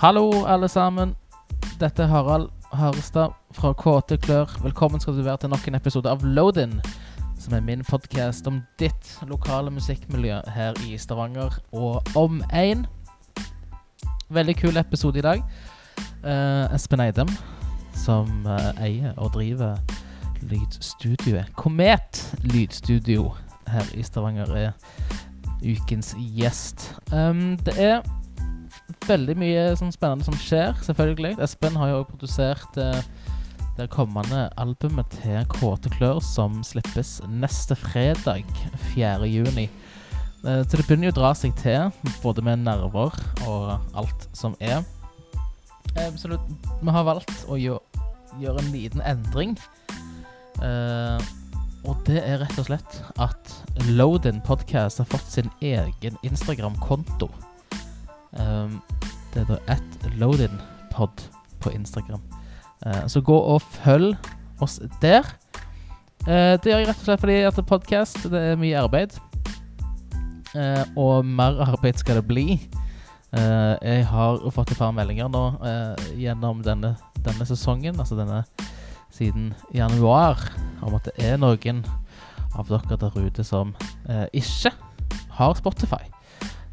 Hallo, alle sammen. Dette er Harald Harestad fra KT Klør. Velkommen skal du være til nok en episode av Load-In, som er min podkast om ditt lokale musikkmiljø her i Stavanger og om én. Veldig kul episode i dag. Eh, Espen Eidem, som eh, eier og driver lydstudioet Komet lydstudio her i Stavanger, er ukens gjest. Um, det er veldig mye sånn spennende som skjer, selvfølgelig. Espen har jo også produsert eh, det kommende albumet til Kåte Klør, som slippes neste fredag, 4. juni. Eh, så det begynner jo å dra seg til, både med nerver og alt som er. Eh, så vi har valgt å gjøre en liten endring. Eh, og det er rett og slett at Loadin Podcast har fått sin egen Instagram-konto. Um, det er da at loadinpod på Instagram. Uh, så gå og følg oss der. Uh, det gjør jeg rett og slett fordi at podkast det er mye arbeid. Uh, og mer arbeid skal det bli. jeg har fått et par meldinger nå gjennom denne, denne sesongen, altså denne siden januar, om at det er noen av dere der ute som ikke har Spotify.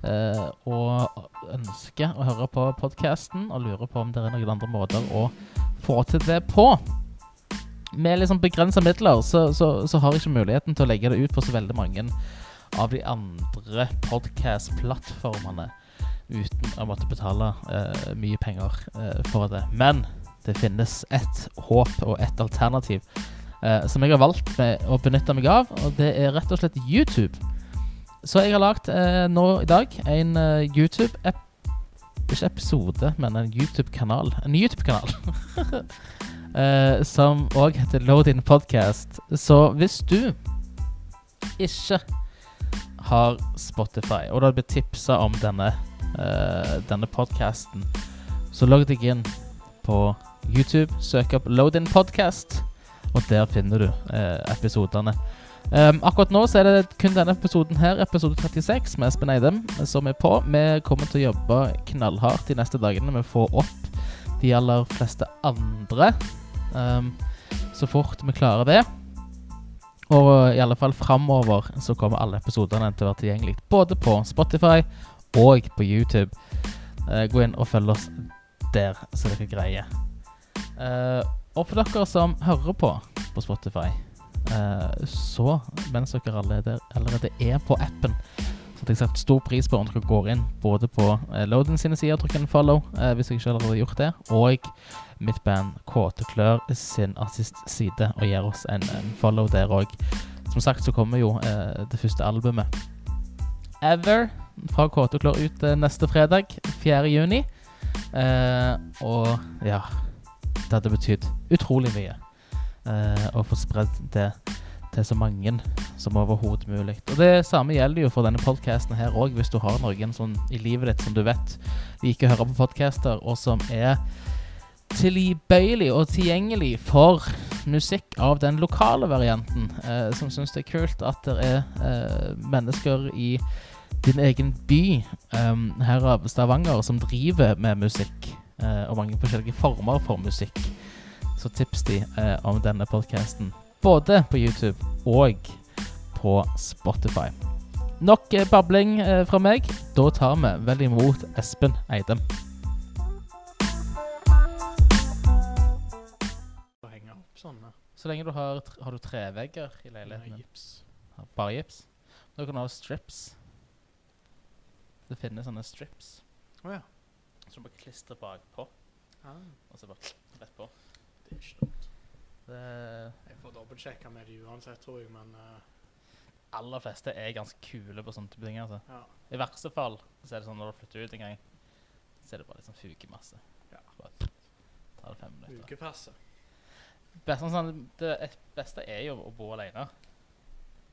Uh, og ønsker å høre på podkasten og lurer på om det er noen andre måter å få til det på. Med liksom begrensa midler så, så, så, har jeg ikke muligheten til å legge det ut på så veldig mange av de andre podkast-plattformene uten å måtte betale eh, mye penger eh, for det. Men det finnes et håp og et alternativ som jeg har valgt å benytte meg av, og det er rett og slett YouTube. Så jeg har lagd eh, nå i dag en uh, YouTube-app Ikke episode, men en YouTube-kanal. En YouTube-kanal. eh, som òg heter Load In Podcast. Så hvis du ikke har Spotify, og du har blitt tipsa om denne, uh, denne podkasten, så logg deg inn på YouTube, søk opp Load In Podcast, og der finner du episodene. Um, akkurat nå så er det kun denne episoden her, episode 36, med Espen Eidem, som er på. Vi kommer til å jobbe knallhardt de neste dagene med å få opp de aller fleste andre. Um, så fort vi klarer det. Og i alle fall framover så kommer alle episodene til å være tilgjengelig både på Spotify og på YouTube. Uh, gå inn og følg oss der, så dere greier. Uh, og for dere som hører på på Spotify så, mens dere allerede, allerede er på appen, så hadde jeg satt stor pris på om dere går inn både på uh, Loading sine sider, trykker en follow uh, hvis dere ikke allerede har gjort det, og mitt band Kåte Klør sin artistside, og gir oss en, en follow der òg. Som sagt så kommer jo eh, det første albumet Ever fra Kåte Klør ut neste fredag, 4. juni. og ja Det hadde betydd utrolig mye eh, og få spredd det til så mange som overhodet mulig. Og Det samme gjelder jo for denne podkasten her òg, hvis du har noen sånn i livet ditt som du vet liker å høre på podcaster, og som er tilbøyelig og tilgjengelig for musikk av den lokale varianten. Eh, som syns det er kult at det er eh, mennesker i din egen by um, her av Stavanger som driver med musikk, eh, og mange forskjellige former for musikk så tips de eh, om denne podkasten. Både på YouTube og på Spotify. Nok eh, babling eh, fra meg. Da tar vi vel imot Espen Eidem. Så lenge du har, har du trevegger i leiligheten? Gips. Bare gips? Da kan du ha strips. Det finnes sånne strips. Oh, ja. Som du bare klistrer bakpå, Ah, og så bare rett på. Det er ikke dumt. Det Jeg får dobbeltsjekke med de uansett, tror jeg, men uh, aller fleste er ganske kule på sånne type ting. Altså. ja. I verste fall så er det sånn når du flytter ut en gang, så er det bare litt sånn fugemasse. Ja. Bare ta det fem minutter. Ukepasse. Best, sånn, det beste er jo å bo alene.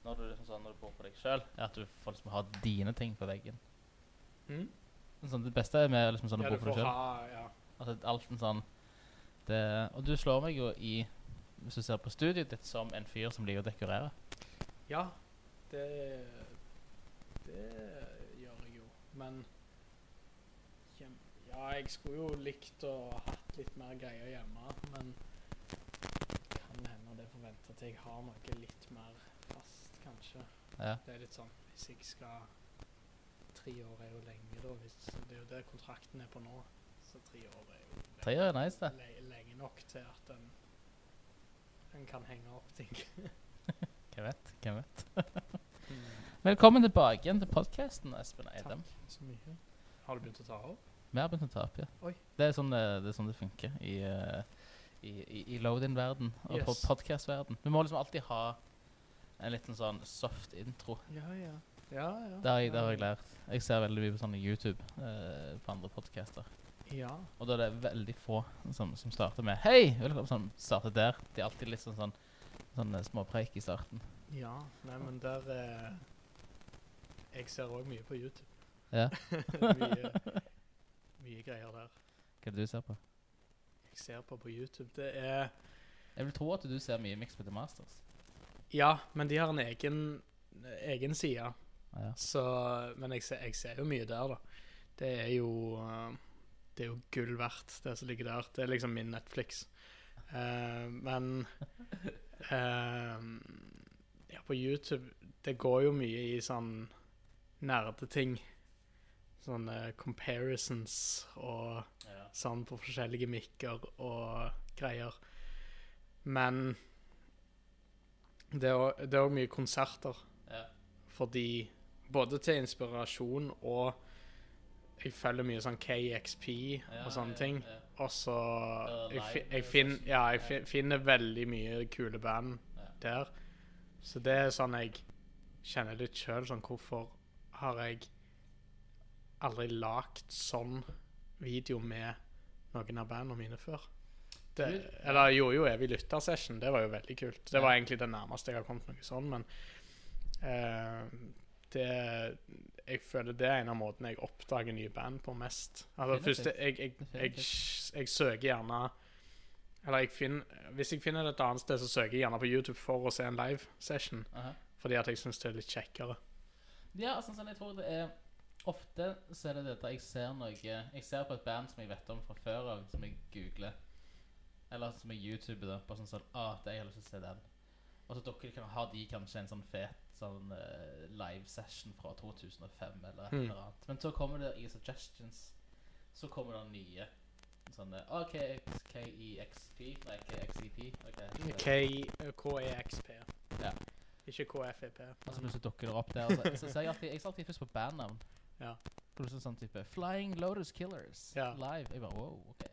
Når du, liksom sånn, når du bor på deg sjøl, er at du får liksom ha dine ting på veggen. Mm? Sånn, det beste er med liksom sånn å Ja, bo du for deg sjøl. Ja. Altså, alt en sånn det, Og du slår meg jo i Hvis du ser på studiet ditt som en fyr som liker å dekorere. ja det Det gjør jeg jo, men Ja, jeg skulle jo likt å ha hatt litt mer greier hjemme, men kan hende det forventer at jeg har noe litt mer fast, kanskje. Ja. Det er litt sånn Hvis jeg skal Tre år er jo lenge, da. Hvis, det er jo det kontrakten er på nå. Så tre år er jo Tre år er nice, det. le, lenge nok til at en, en kan henge opp ting. Hvem vet? Hvem vet? Velkommen tilbake igjen til podkasten, Espen Eidem. Takk så mye. Har du begynt å ta opp? Vi har begynt å ta opp, ja. Oi. Det er sånn det, det, er sånn det funker i, uh, i, i, i load-in-verden og Yes. podcast-verden. Vi må liksom alltid ha en liten sånn soft intro. Ja, ja. Ja, ja. Det har jeg, det har jeg lært. Jeg ser veldig mye på sånne YouTube eh, på andre podcaster. Ja. Og da er det veldig få som, som starter med Hei! Velkommen, som starter der. De er alltid litt sånn, sånn, sånn eh, småpreik i starten. Ja, nei, men der eh, Jeg ser òg mye på YouTube. Ja. mye, mye greier der. Hva er det du ser på? Jeg ser på på YouTube. Det er Jeg vil tro at du ser mye Mix with the Masters. Ja, men de har en egen, egen side. Ja. Så Men jeg ser, jeg ser jo mye der, da. Det er jo eh, Det er jo gull verdt, det som ligger der. Det er liksom min Netflix. Uh, men uh, Ja, på YouTube Det går jo mye i sånn nerdeting. Sånne comparisons og Ja. sånn på forskjellige mikker og greier. Men det er òg- mye konserter. Ja. Fordi Både til inspirasjon og Jeg følger mye sånn KXP og sånne ting. Og så jeg, jeg, fin, ja, jeg finner veldig mye kule band der. Så det er sånn jeg kjenner litt sjøl. Sånn, hvorfor har jeg aldri lagd sånn video med noen av bandene mine før? Det, eller jeg gjorde jo Evig lyttersession. Det var jo veldig kult. Det var egentlig det nærmeste jeg har kommet noe sånn, men uh, det Jeg føler det er en av måtene jeg oppdager nye band på mest. Altså først, jeg, jeg, jeg, jeg søker gjerne Eller jeg finner, hvis jeg finner det et annet sted, så søker jeg gjerne på YouTube for å se en live session. Aha. Fordi at jeg syns det er litt kjekkere. Ja, altså, sånn, jeg tror det er Ofte så er det dette jeg ser noe Jeg ser på et band som jeg vet om fra før av, som jeg googler. Eller som jeg YouTuber da, på sånn sånn ah, det jeg har lyst til å se den. Og så dere kan, har de kanskje en sånn fet sånn uh, live session fra 2005 eller et Mm. eller annet. Men så kommer det i suggestions Så kommer det nye sånne OK, KEXP Nei, KXEP. ok, K- KEXP. Ja. Ikke KFEP. Altså så plutselig dukker det opp der. Altså, Så, så ser jeg alltid Jeg ser alltid først på bandnavn. Ja. Plutselig sånn type Flying Lotus Killers Ja. live. Jeg bare wow, OK.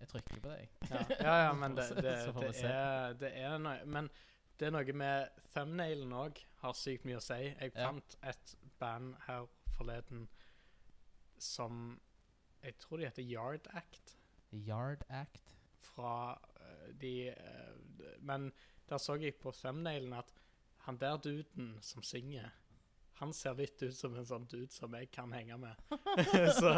Jeg trykker på deg. Ja, ja, ja men det, det, det, det, er, det er noe Men det er noe med thumbnailen òg har sykt mye å si. Jeg Ja. fant et band her forleden som Jeg tror de heter Yard Act. Yard Act. Fra uh, de uh, Men der så jeg på thumbnailen at han der duden som synger han ser litt ut som en sånn dude som jeg kan henge med. så,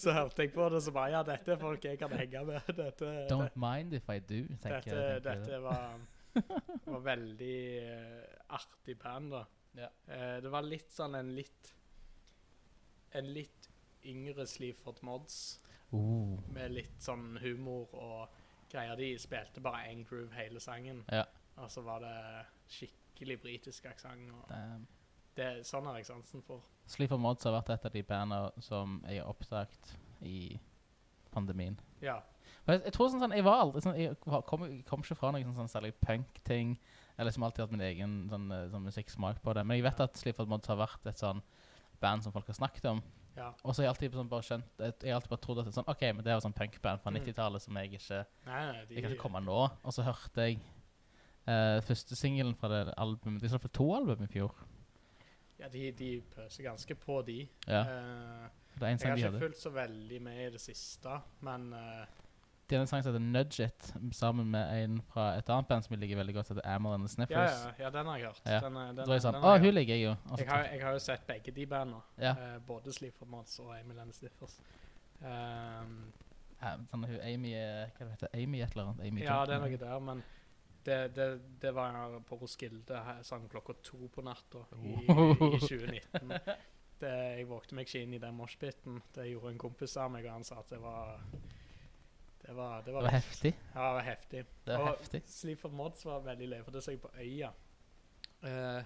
så hørte jeg på det, så bare Ja, dette er folk jeg kan henge med. Dette, Don't mind if I do, tenker dette, jeg. tenker dette var, var veldig uh, artig band, da. Ja. Uh, det var litt sånn en litt En litt yngre Sleaford Mods, Uh, med litt sånn humor og greier. De spilte bare én groove hele sangen, Ja. og så var det skikkelig britisk aksent. Det er Sånn har jeg sansen for. Sleaford Mods har vært et av de bandene som jeg har oppdaget i pandemien. Ja. Jeg, jeg tror sånn, sånn Jeg var aldri sånn Jeg kom, jeg kom ikke fra noen sånn, sånn særlig punk-ting. Eller som alltid hatt min egen sånn, eh, sånn musikksmak på det. Men jeg vet at Slipford Mods har vært et sånn band som folk har snakket om. ja. Og så har jeg alltid sånn bare skjønt Jeg jeg har alltid bare trodd at det er sånn OK, men det er jo sånn punkband fra Mm. 90-tallet som jeg ikke Nei, nei, de Jeg kan ikke komme nå. Og så hørte jeg uh, første singelen fra det albumet De slapp to album i fjor. Ja, de, de pøser ganske på, de. Ja, Uh, jeg har ikke fulgt så veldig med i det siste, men eh, De hadde en sang som heter Nudge It, sammen med en fra et annet band som jeg liker veldig godt, som heter Amel and the Sniffers. ja, ja, den har jeg hørt. Ja. Den, den, den, sånn den Å, har hun jeg, liker jeg jo. Jeg, har, jeg har jo sett begge de bandene. Ja. uh, både Sleaford Mods og Emil and the Sniffers. Um, Ja, sånn, hun Amy Hva heter? Amy et eller annet? Amy ja, det er noe der, men det, det, det var på Roskilde sånn klokka to på natta i, i 2019. det, jeg vågte meg ikke inn i den moshpiten. Det gjorde en kompis av meg, og han sa at det var Det var, det Det var, var heftig. Ja, det var heftig. Det var og heftig. Sleaford Mods var veldig løye, for det så jeg på øya. Uh,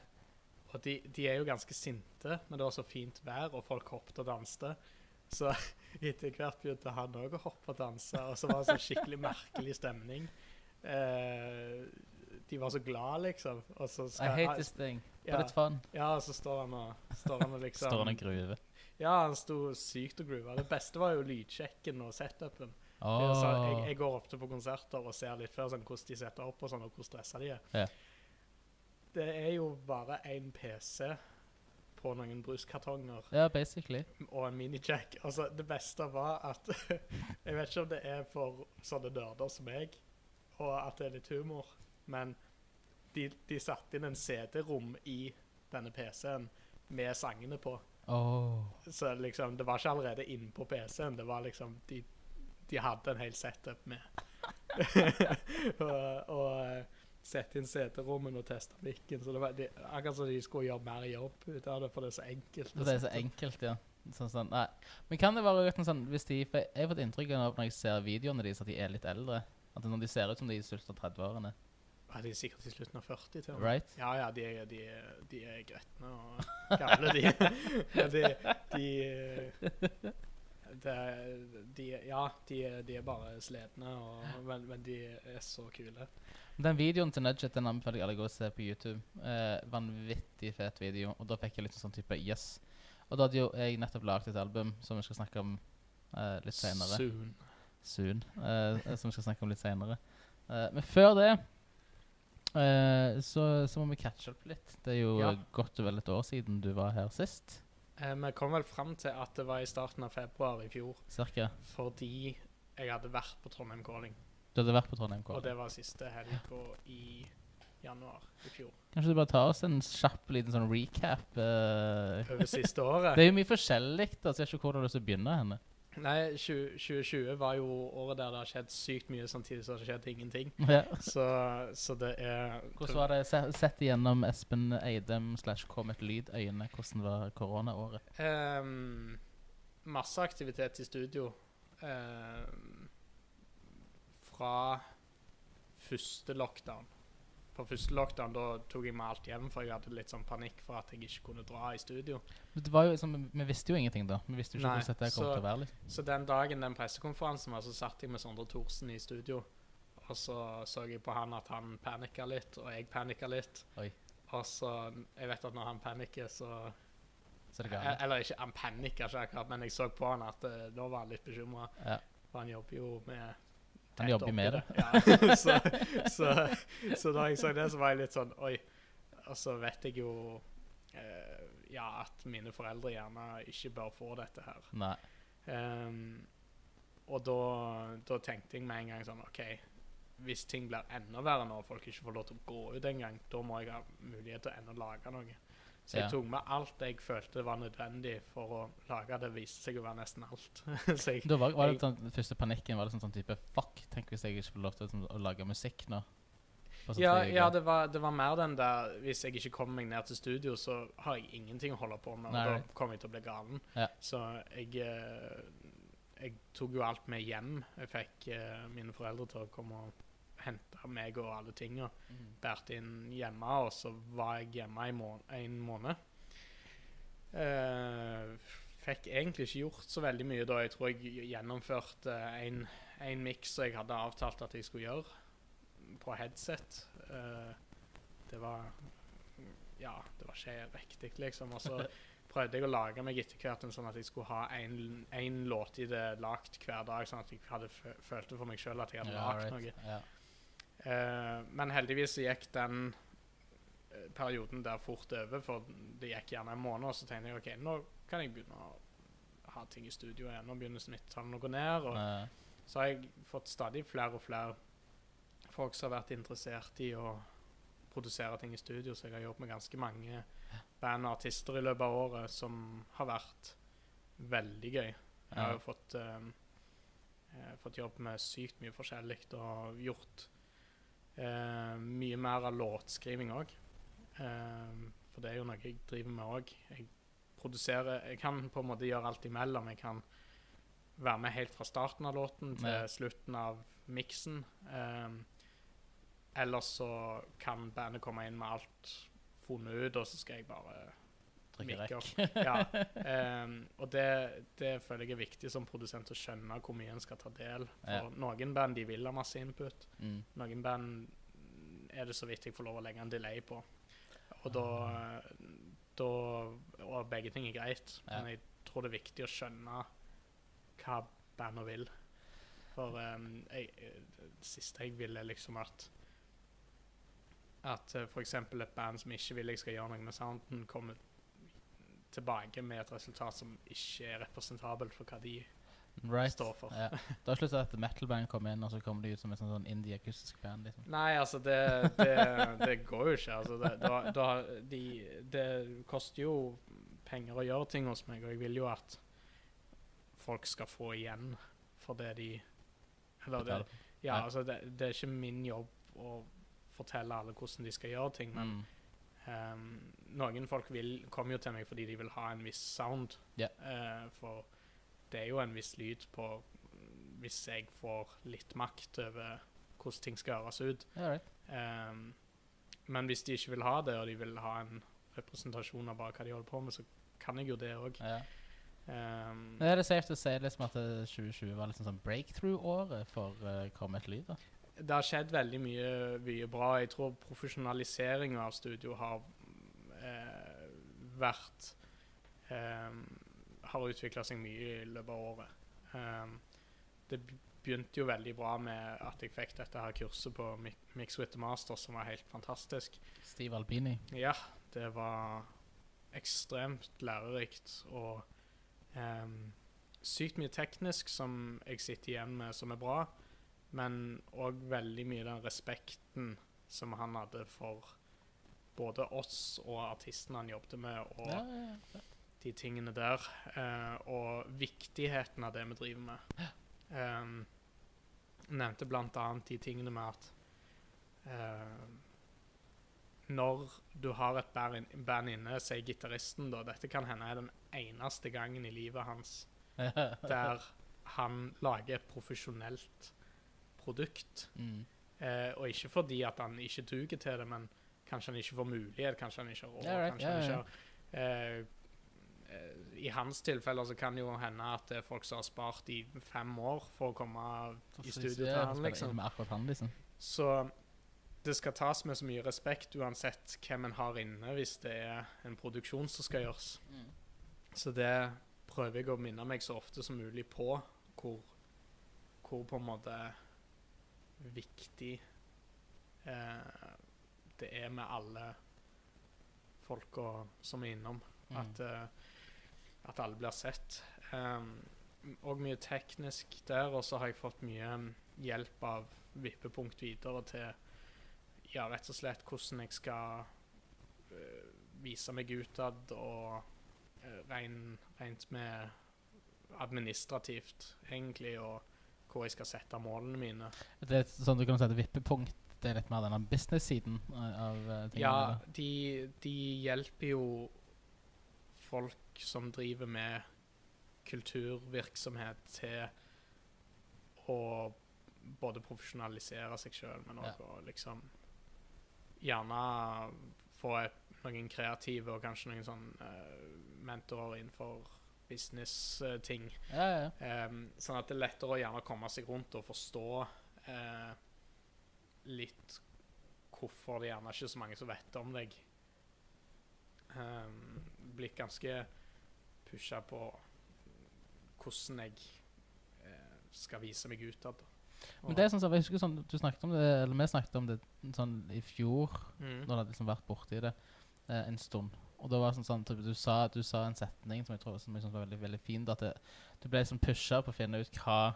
og de, de er jo ganske sinte, men det var så fint vær, og folk hoppet og danste. Så etter hvert begynte han òg å hoppe og danse, og så var det så skikkelig merkelig stemning. Uh, de var så glad, liksom. Og så I hate this thing, but it's fun. ja, og så står han og, står han og liksom Står han og gruver. Ja, han sto sykt og gruva. Det beste var jo lydsjekken og setupen. Så jeg, jeg går ofte på konserter og ser litt før sånn, hvordan de setter opp og sånn, og hvor stressa de er. Yeah. Det er jo bare én PC på noen bruskartonger Ja, basically. og en minijack. Altså, det beste var at Jeg vet ikke om det er for sånne nerder som meg, og at det er litt humor, men de, de satte inn en CD-rom i denne PC-en med sangene på. Oh. Så liksom, det var ikke allerede innpå PC-en. Det var liksom De, de hadde en hel setup med. og og eh, sette inn CD-rommen og teste mikken. Så det var de, akkurat som de skulle gjøre mer jobb ut av det, for det er så enkelt. For Det er så enkelt, ja. Sånn, sånn, nei. Men kan det være uten sånn hvis de, for Jeg har fått inntrykk av når jeg ser videoene deres, at de er litt eldre. At når de ser ut som de er i slutten av 30-årene. Ja, de er sikkert i slutten av 40 til. Right? Ja, ja, de er, de, er- de er gretne og gamle, de. Ja, de, de, de, de Ja, de, de er bare slitne, men, men de er så kule. Den videoen til Nudget den anbefaler jeg alle å gå og se på YouTube. Eh, vanvittig fet video. Og da fikk jeg litt sånn type yes. Og da hadde jo jeg nettopp laget et album som vi skal snakke om eh, litt senere. Soon. Soon. eh, som vi skal snakke om litt senere. Eh, men før det eh, så, så må vi catche opp litt. Det er jo Ja. godt og vel et år siden du var her sist. Eh, Vi kom vel fram til at det var i starten av februar i fjor, Cirka. fordi jeg hadde vært på Trondheim Calling. Du hadde vært på Trondheim Og det var siste helga i januar i fjor. Kanskje du bare tar oss en kjapp liten sånn recap? eh. Over siste året. det er jo mye forskjellig, da, jeg vet ikke hvordan du å begynne. henne. Nei, 20, 2020 var jo året der det har skjedd sykt mye samtidig som det har skjedd ingenting. Ja. Så, så det er Hvordan var det sett igjennom Espen Eidem slash Comet Lyd-øyne? Hvordan var koronaåret? Um, masse aktivitet i studio. Um, fra første lockdown. For første lockdown da tok jeg meg alt hjem, for jeg hadde litt sånn panikk for at jeg ikke kunne dra i studio. Men Det var jo liksom, Vi visste jo ingenting da. Vi visste jo ikke Nei, hvordan dette kom så- til å være. liksom. Så den dagen den pressekonferansen var, så satt jeg med Sondre Thorsen i studio. Og så så jeg på han at han panikka litt, og jeg panikka litt. Oi. Og så Jeg vet at når han panikker, så Så det Eh, Eller ikke, han panikka ikke akkurat, men jeg så på han at uh, nå var han litt bekymra. Ja. For han jobber jo med tett jobber oppi med det. Ja. så, så, så da jeg så det, så var jeg litt sånn Oi. Og så vet jeg jo eh, ja, at mine foreldre gjerne ikke bør få dette her. Nei. Um, og da, da tenkte jeg med en gang sånn OK, hvis ting blir enda verre når folk ikke får lov til å gå ut engang, da må jeg ha mulighet til å enda lage noe. Så jeg Ja. tok med alt jeg følte var nødvendig for å lage det. viste seg å være nesten alt. jeg, var, var det jeg- sånn, den første panikken var det sånn, sånn type Fuck, tenk hvis jeg ikke får lov til sånn, å lage musikk nå. Sånn ja, ja det, var, det var mer den der Hvis jeg ikke kommer meg ned til studio, så har jeg ingenting å holde på med. Og Nei, da kommer jeg til å bli galen. Ja. Så jeg eh, Jeg tok jo alt med hjem. Jeg fikk uh, mine foreldre til å komme og hente meg og alle tinga. Mm. Bært inn hjemme, og så var jeg hjemme i må en måned. Uh, fikk egentlig ikke gjort så veldig mye da. Jeg tror jeg gjennomførte en, en miks som jeg hadde avtalt at jeg skulle gjøre, på headset. Uh, det var Ja, det var ikke riktig, liksom. Og så prøvde jeg å lage meg etter hvert en sånn at jeg skulle ha en, en låt i det lagt hver dag, sånn at jeg hadde fø følte for meg sjøl at jeg hadde yeah, lagd right. noe. Ja. Eh, men heldigvis så gikk den eh, perioden der fort over, for det gikk gjerne en måned, og så tenkte jeg OK, nå kan jeg begynne å ha ting i studio igjen. Nå begynner smittetallene å gå ned, og Nei. så har jeg fått stadig flere og flere folk som har vært interessert i å produsere ting i studio, så jeg har jobbet med ganske mange band og artister i løpet av året som har vært veldig gøy. Jeg har jo fått, eh, eh, fått jobb med sykt mye forskjellig og gjort eh, mye mer av låtskriving òg. for det er jo noe jeg driver med òg. Jeg produserer Jeg kan på en måte gjøre alt imellom. Jeg kan være med helt fra starten av låten til Nei. slutten av miksen. Eh, Eller så kan bandet komme inn med alt funnet ut, og så skal jeg bare Trykke rekk. Ja. Um, og det, det føler jeg er viktig som produsent å skjønne hvor mye en skal ta del. For Ja. noen band de vil ha masse input. Mm. Noen band er det så vidt jeg får lov å legge en delay på. Og da, da Og begge ting er greit, Ja. men jeg tror det er viktig å skjønne hva bandet vil. For um, jeg, det siste jeg vil, er liksom at At uh, f.eks. et band som ikke vil jeg skal gjøre noe med sounden, kommer tilbake med et resultat som ikke er representabelt for hva de Right. står for. Ja. Da slutta slutt at metal-band kom inn, og så kom de ut som et sånn, sånn indie-akustisk band. liksom. Nei, altså, det, det, det går jo ikke. Altså, det, da, da, de, det koster jo penger å gjøre ting hos meg, og jeg vil jo at folk skal få igjen for det de Eller det, ja, altså, det, det er ikke min jobb å fortelle alle hvordan de skal gjøre ting, men Mm. Ehm, noen folk vil, kommer jo til meg fordi de vil ha en viss sound. Yeah. Uh, for det er jo en viss lyd på hvis jeg får litt makt over hvordan ting skal høres ut. Right. Um, men hvis de ikke vil ha det, og de vil ha en representasjon av bare hva de holder på med, så kan jeg jo det òg. Ja. Men er det safe å si liksom at eh, 2020 var liksom sånn breakthrough-året for uh, Comet Lyd? Det har skjedd veldig mye, mye bra. Jeg tror profesjonaliseringa av studio har eh, vært eh, Har utvikla seg mye i løpet av året. Eh, det begynte jo veldig bra med at jeg fikk dette her kurset på Mix with the Master, som var helt fantastisk. Steve Albini. Ja, det var ekstremt lærerikt og ehm, sykt mye teknisk som jeg sitter igjen med som er bra, men òg veldig mye den respekten som han hadde for både oss og artistene han jobbet med, og Ja, ja, ja. de tingene der. eh, og viktigheten av det vi driver med. Um, nevnte annet de tingene med at eh, når du har et band inne, sier gitaristen da, dette kan hende er den eneste gangen i livet hans der han lager et profesjonelt produkt. mm. Eh, og ikke fordi at han ikke duger til det, men kanskje han ikke får mulighet, kanskje han ikke har råd. Yeah, right. kanskje yeah, han ikke har eh, eh, I hans tilfeller så kan det jo hende at det er folk som har spart i fem år for å komme i studio til han, liksom. han, liksom. Så det skal tas med så mye respekt uansett hvem en har inne, hvis det er en produksjon som skal gjøres. Så det prøver jeg å minne meg så ofte som mulig på, hvor, hvor på en måte viktig eh, det er med alle folka som er innom. Mm. At, eh, at alle blir sett. Um, og mye teknisk der, og så har jeg fått mye hjelp av vippepunkt videre til ja, rett og slett hvordan jeg skal eh, vise meg utad, og uh, rent med administrativt, egentlig, og hvor jeg skal sette målene mine. Det er sånn du kan sette vippepunkt det er litt mer denne business-siden eh, av eh, tingene. Ja, de, de hjelper jo folk som driver med kulturvirksomhet til å både profesjonalisere seg sjøl, men òg Ja. liksom gjerne få noen kreative og kanskje noen sånn uh, mentorer innenfor business-ting. Ja, ja, ja. Em, sånn at det er lettere å gjerne komme seg rundt og forstå uh, litt hvorfor det gjerne ikke er så mange som vet om deg. Um, blitt ganske pusha på hvordan jeg uh, skal vise meg utad. Men det er sånn så jeg husker sånn, du snakket om det, eller vi snakket om det sånn i fjor, mm. når du hadde liksom vært borti det eh, en stund. Og det var sånn, sånn du, sa, du sa en setning som jeg tror som jeg synes var veldig, veldig fin, at det, du ble liksom pusha på å finne ut hva,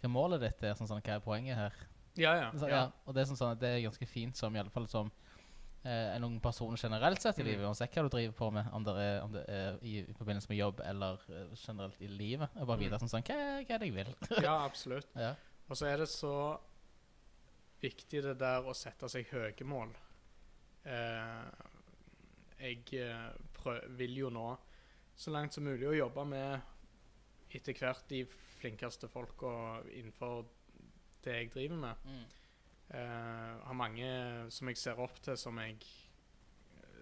hva målet ditt er, sånn, sånn, hva er poenget her. Ja, ja. Så, ja. Og det er sånn, sånn det er ganske fint som i alle fall som eh, en ung person generelt sett i Mm. livet, uansett hva du driver på med, om det er, om det er i, i forbindelse med jobb eller uh, generelt i livet. Og bare Mm. vite sånn, sånn, hva, hva er det jeg vil? ja, absolutt. ja. Og så er det så viktig det der å sette seg høye mål. Eh, jeg eh, prøv, vil jo nå så langt som mulig å jobbe med etter hvert de flinkeste folka innenfor det jeg driver med. Mm. Uh, har mange som jeg ser opp til, som jeg,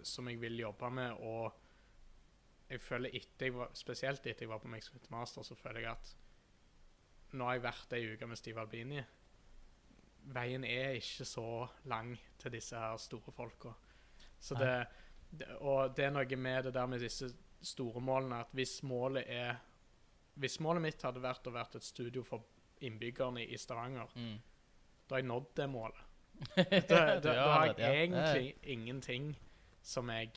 som jeg vil jobbe med. Og jeg føler etter jeg var, spesielt etter jeg var på Mix Master, så føler jeg at nå har jeg vært ei uke med Steve Albini. Veien er ikke så lang til disse her store folka. Så Nei. det, og det er noe med det der med disse store målene at hvis målet er Hvis målet mitt hadde vært å være et studio for innbyggerne i Stavanger, Mm. da har jeg nådd det målet. Da, da, da har jeg ja. egentlig ingenting som jeg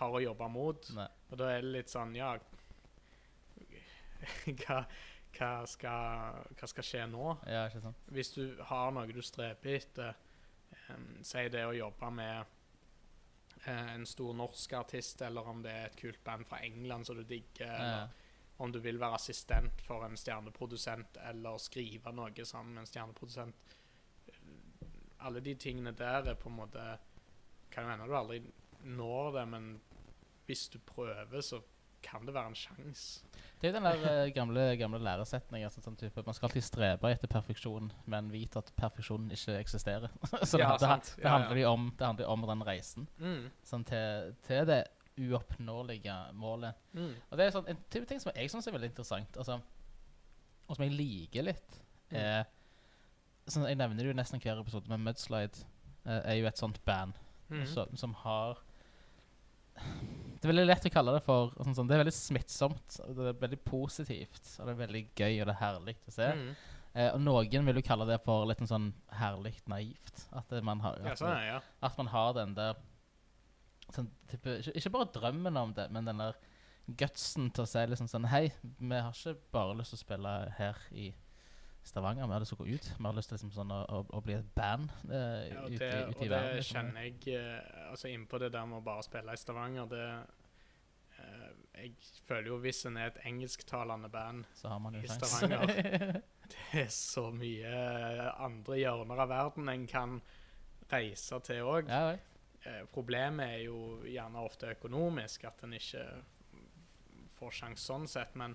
har å jobbe mot. Nei. Og da er det litt sånn, ja hva, hva, skal, hva skal skje nå? Ja? Hvis du har noe du streber etter, um, si det å jobbe med en stor norsk artist, eller om det er et kult band fra England som du digger, eller om du vil være assistent for en stjerneprodusent, eller skrive noe sammen med en stjerneprodusent. Alle de tingene der er på en måte Kan jo hende du aldri når det, men hvis du prøver, så kan det være en sjanse. Det er jo den der eh, gamle, gamle læresetningen. Sånn, sånn type, man skal alltid strebe etter perfeksjon, men vite at perfeksjon ikke eksisterer. så Ja, det, det, sant. det, Ja, handler ja. jo om, det handler jo om den reisen Mm. sånn, til, til det uoppnåelige målet. Mm. Og det er sånn, en type ting som jeg syns er veldig interessant, altså, og som jeg liker litt, Mm. er sånn, Jeg nevner det jo nesten hver episode, men Mudslide eh, er jo et sånt band Mm. så, som har Det er veldig lett å kalle det for sånn, sånn, Det er veldig smittsomt, det er veldig positivt, og det er veldig gøy og det er herlig å se. Mm. Eh, og noen vil jo kalle det for litt sånn herlig naivt. At, det, man har, Ja, sånn ja. at man har den der sånn, type, ikke, ikke bare drømmen om det, men den der gutsen til å si liksom sånn Hei, vi har ikke bare lyst til å spille her i Stavanger, vi har lyst til å gå ut. Vi hadde lyst til liksom sånn å, å, bli et band uh, Ja, ute, det, i- og det verden. liksom. kjenner jeg uh, Altså Innpå det der med å bare spille i Stavanger det uh, Jeg føler jo hvis en er et engelsktalende band Så har man jo i. Stavanger. Det er så mye andre hjørner av verden en kan reise til òg. ja. Eh, problemet er jo gjerne ofte økonomisk, at en ikke får sjanse sånn sett. Men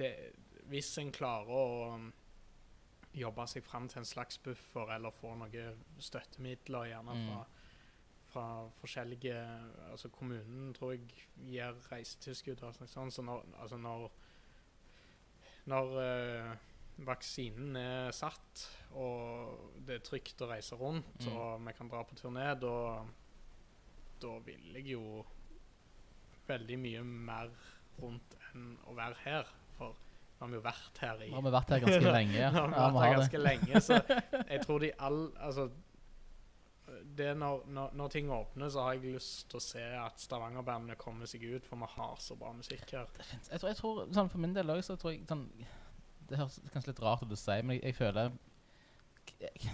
det, hvis en klarer å um, jobbe seg fram til en slags buffer, eller få noen støttemidler, gjerne Mm. fra, fra forskjellige Altså kommunen tror jeg gir reisetilskudd og sånn, så når, altså når når eh, vaksinen er satt, og det er trygt å reise rundt, Mm. og vi kan dra på turné, da, da vil jeg jo veldig mye mer rundt enn å være her. For nå har vi jo vært her i Nå har vi vært her ganske lenge. Ja, Nå har vi vært her ganske lenge, så jeg tror de all Altså det når, når, når ting åpner, så har jeg lyst til å se at Stavanger-bandene kommer seg ut, for vi har så bra musikk her. Jeg tror, jeg tror sånn, For min del òg, så tror jeg sånn Det høres kanskje litt rart ut å si, men jeg, jeg føler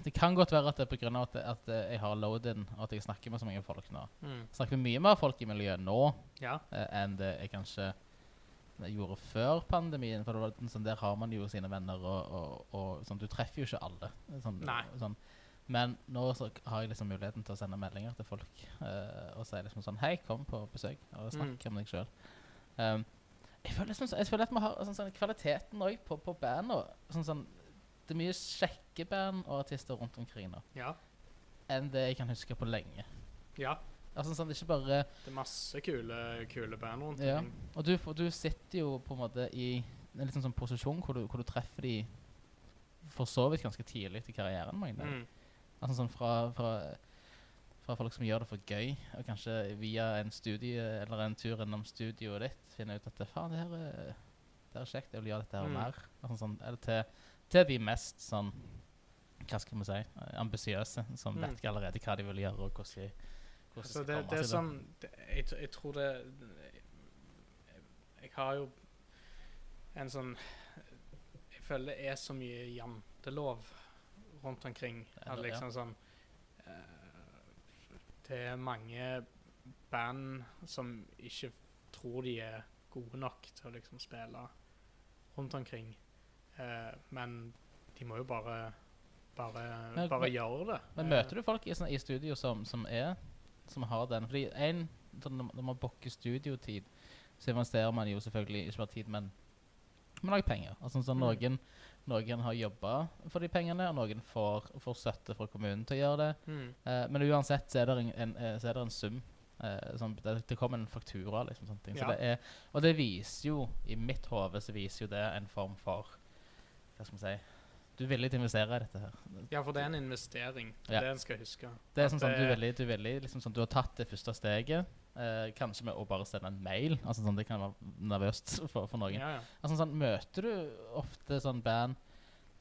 Det kan godt være at det er pga. At, at jeg har load-in, og at jeg snakker med så mange folk nå. Mm. Snakker med mye mer folk i miljøet nå Ja. eh, enn det jeg kanskje gjorde før pandemien. For var sånn, der har man jo sine venner, og, og, og sånn, du treffer jo ikke alle. Sånn. Sånn. Men nå har jeg liksom muligheten til å sende meldinger til folk uh, og si liksom sånn Hei, kom på besøk, og snakk om deg sjøl. Um, jeg, føler liksom, jeg føler at vi har sånn, sånn, kvaliteten òg på, på band. Og, sånn, sånn, det er mye kjekke band og artister rundt omkring nå Ja. enn det jeg kan huske på lenge. ja. Altså, sånn, det er ikke bare Det er masse kule, kule band rundt Ja. Og du, du sitter jo på en måte i en litt sånn, sånn posisjon hvor du, hvor du treffer de for så vidt ganske tidlig i karrieren. Mm. Altså sånn fra, fra, fra folk som gjør det for gøy, og kanskje via en studie eller en tur innom studioet ditt finner ut at faen, det her er, det er kjekt, jeg vil gjøre dette her Mm. mer. Altså, sånn, eller til, til de mest sånn hva skal vi si, eh, ambisiøse, som Mm. vet allerede hva de vil gjøre, og hvordan de, hvordan Så det, det er sånn det, jeg, jeg tror det jeg, jeg har jo en sånn Jeg føler det er så mye jantelov rundt omkring. At liksom sånn eh, Det er mange band som ikke tror de er gode nok til å liksom spille rundt omkring. Eh, men de må jo bare bare, Men- bare men- gjøre det. Men møter du folk i, sånn, i studio som, som er Som har den? Fordi en sånn, Når man booker studiotid, så investerer man jo selvfølgelig ikke bare tid, men man lager penger. Altså sånn Mm. noen, noen har jobba for de pengene, og noen får, får støtte fra kommunen til å gjøre det. Mm. Eh, men uansett så er det en, en, eh, så er det en sum. Eh, sånn, det, det kommer en faktura, liksom. Sånne ting. Så det er, og det viser jo, i mitt hode, så viser jo det en form for Hva skal vi si Du er villig til å investere i dette her. Ja, for det er en investering. Det Ja. er det en skal huske. Det er sånn, sånn, du, er villig, du, er villig, liksom, sånn, du har tatt det første steget, eh, kanskje med å bare sende en mail. Altså, sånn, det kan være nervøst for, for noen. Ja, ja. Altså, sånn, møter du ofte sånn band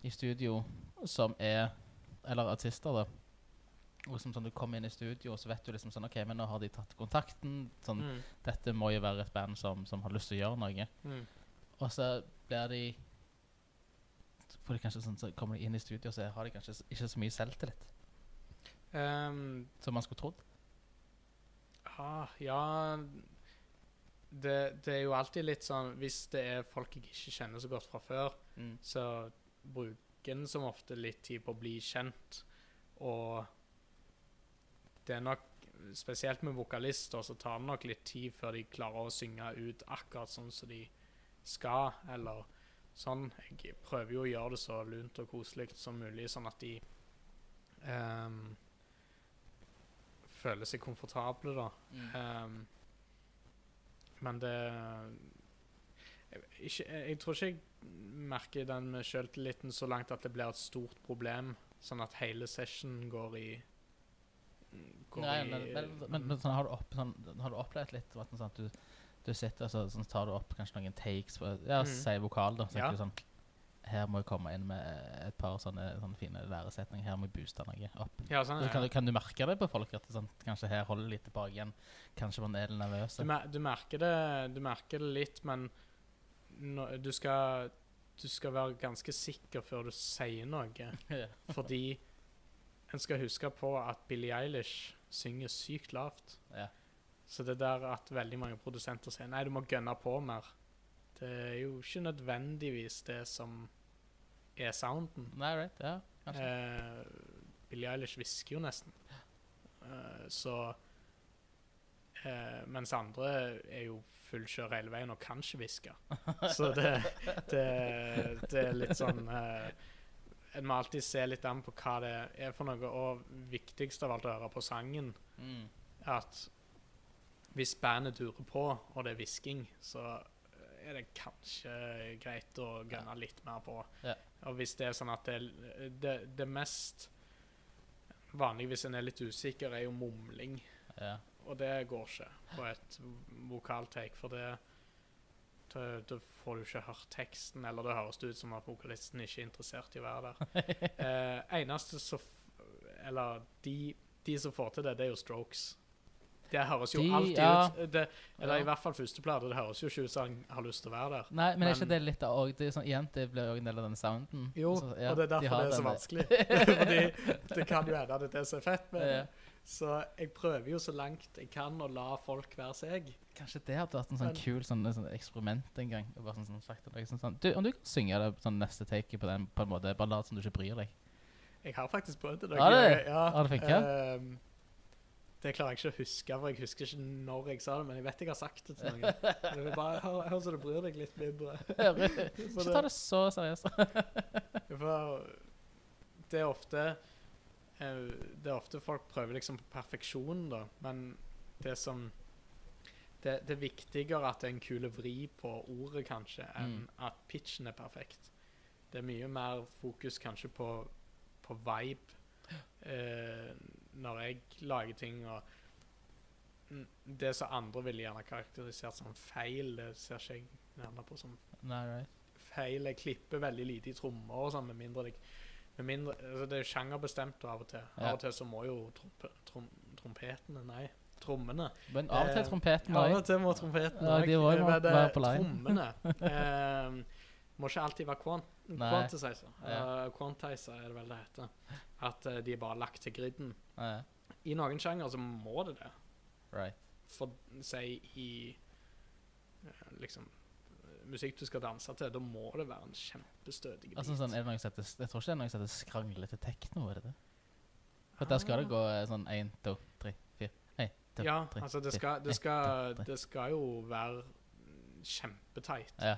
i studio som er Eller artister, da. Og liksom sånn, Du kommer inn i studio, og så vet du liksom sånn OK, men nå har de tatt kontakten. Sånn, Mm. Dette må jo være et band som, som har lyst til å gjøre noe. Mm. Og så blir de får de kanskje sånn, Så kommer de inn i studio, og så har de kanskje ikke så mye selvtillit Um, som man skulle trodd. ah, ja det, det er jo alltid litt sånn Hvis det er folk jeg ikke kjenner så godt fra før, så bruker en som ofte litt tid på å bli kjent. Og det er nok Spesielt med vokalister så tar det nok litt tid før de klarer å synge ut akkurat sånn som de skal, eller sånn. Jeg prøver jo å gjøre det så lunt og koselig som mulig, sånn at de um, føler seg komfortable, da. Ehm, men det jeg, ikke, jeg, tror ikke jeg merker den med sjøltilliten så langt at det blir et stort problem, sånn at hele session går i går Nei, i men, men, men, men sånn, har, du opp, sånn, har du opplevd litt sånn, at du, du sitter og så sånn, tar du opp kanskje noen takes på Ja, mm. si vokal, da. Så Ja. sånn Her må jeg komme inn med et par sånne, sånne fine læresetninger. Her må jeg booste noe opp. Ja, sånn, Så kan, ja. du, kan du merke det på folk? At sånn, kanskje her holder litt tilbake igjen? Kanskje man er litt nervøs? Du, mer, du, merker det, du merker det litt, men no, du, skal, du skal være ganske sikker før du sier noe. Fordi en skal huske på at Billie Eilish synger sykt lavt. ja. Så det der at veldig mange produsenter sier nei, du må gønne på mer, det er jo ikke nødvendigvis det som er sounden. Nei, right, ja, kanskje. Eh, Billie Eilish hvisker jo nesten. Eh, så eh, Mens andre er jo fullkjør hele veien og kan ikke hviske. Så det, det, det er litt sånn eh, En må alltid se litt an på hva det er for noe. Og viktigst av alt å høre på sangen Mm. at hvis bandet durer på, og det er hvisking, så er det kanskje greit å gønne litt mer på. Ja. Og hvis det er sånn at det, det, det mest vanlige hvis en er litt usikker, er jo mumling. Ja. Og det går ikke på et vokaltake, for det da, får du ikke hørt teksten, eller det høres ut som at vokalisten ikke er interessert i å være der. eh, eneste som Eller de, de som får til det, det er jo Strokes. Det høres jo De, alltid ja. ut det, Eller Ja. i hvert fall førsteplate. Det høres jo ikke ut som han har lyst til å være der. Nei, men, er ikke det litt av og det sånn, Igjen, det blir jo en del av den sounden. Jo, Så, ja, og det er derfor de det er så vanskelig. Fordi det kan jo hende at det er det som er fett med det. Ja. Så jeg prøver jo så langt jeg kan å la folk være seg. Kanskje det hadde vært en sånn Men- kul sånn, sånn eksperiment en gang. Og bare sånn, sånn, sagt sånn, sånn, du, om du kan synge det sånn neste take på den på en måte, bare lat som du ikke bryr deg. Jeg har faktisk prøvd det. Du? Ja, Har det funket? ehm, det klarer jeg ikke å huske, for jeg husker ikke når jeg sa det, men jeg vet jeg har sagt det til noen. Det bare hør, hør så du bryr deg litt mindre. ikke ta det så seriøst. For det er ofte eh, Det er ofte folk prøver liksom på perfeksjon, da, men det som det, det er viktigere at det er en kul vri på ordet, kanskje, enn Mm. at pitchen er perfekt. Det er mye mer fokus kanskje på, på vibe eh, når jeg lager ting. og Det som andre ville gjerne karakterisert som feil, det ser ikke jeg gjerne på som Nei, right. feil. Jeg klipper veldig lite i trommer og sånn, med mindre det med mindre, altså Det er sjangerbestemt av og til. Av og til så må jo trompe, trom, trompetene Nei, trommene. Men av og til Eh, trompeten Av og til må trompetene Ja, men det- være på lei. Trommene eh, må ikke alltid være quant Nei. quantizer. Uh, quantizer er det vel det heter. At uh, de er bare lagt til griden. Ja, I noen sjangere så må det det. right. For si i eh, liksom musikk du skal danse til, da må det være en kjempestødig Altså, sånn, er det noe som heter, jeg tror ikke det er noe som heter skranglete tekno, er det det? For der skal det gå eh, sånn én, to, tre, fire Én, to, Ja, tre, altså det skal, det, skal, det skal jo være kjempetight. Ja.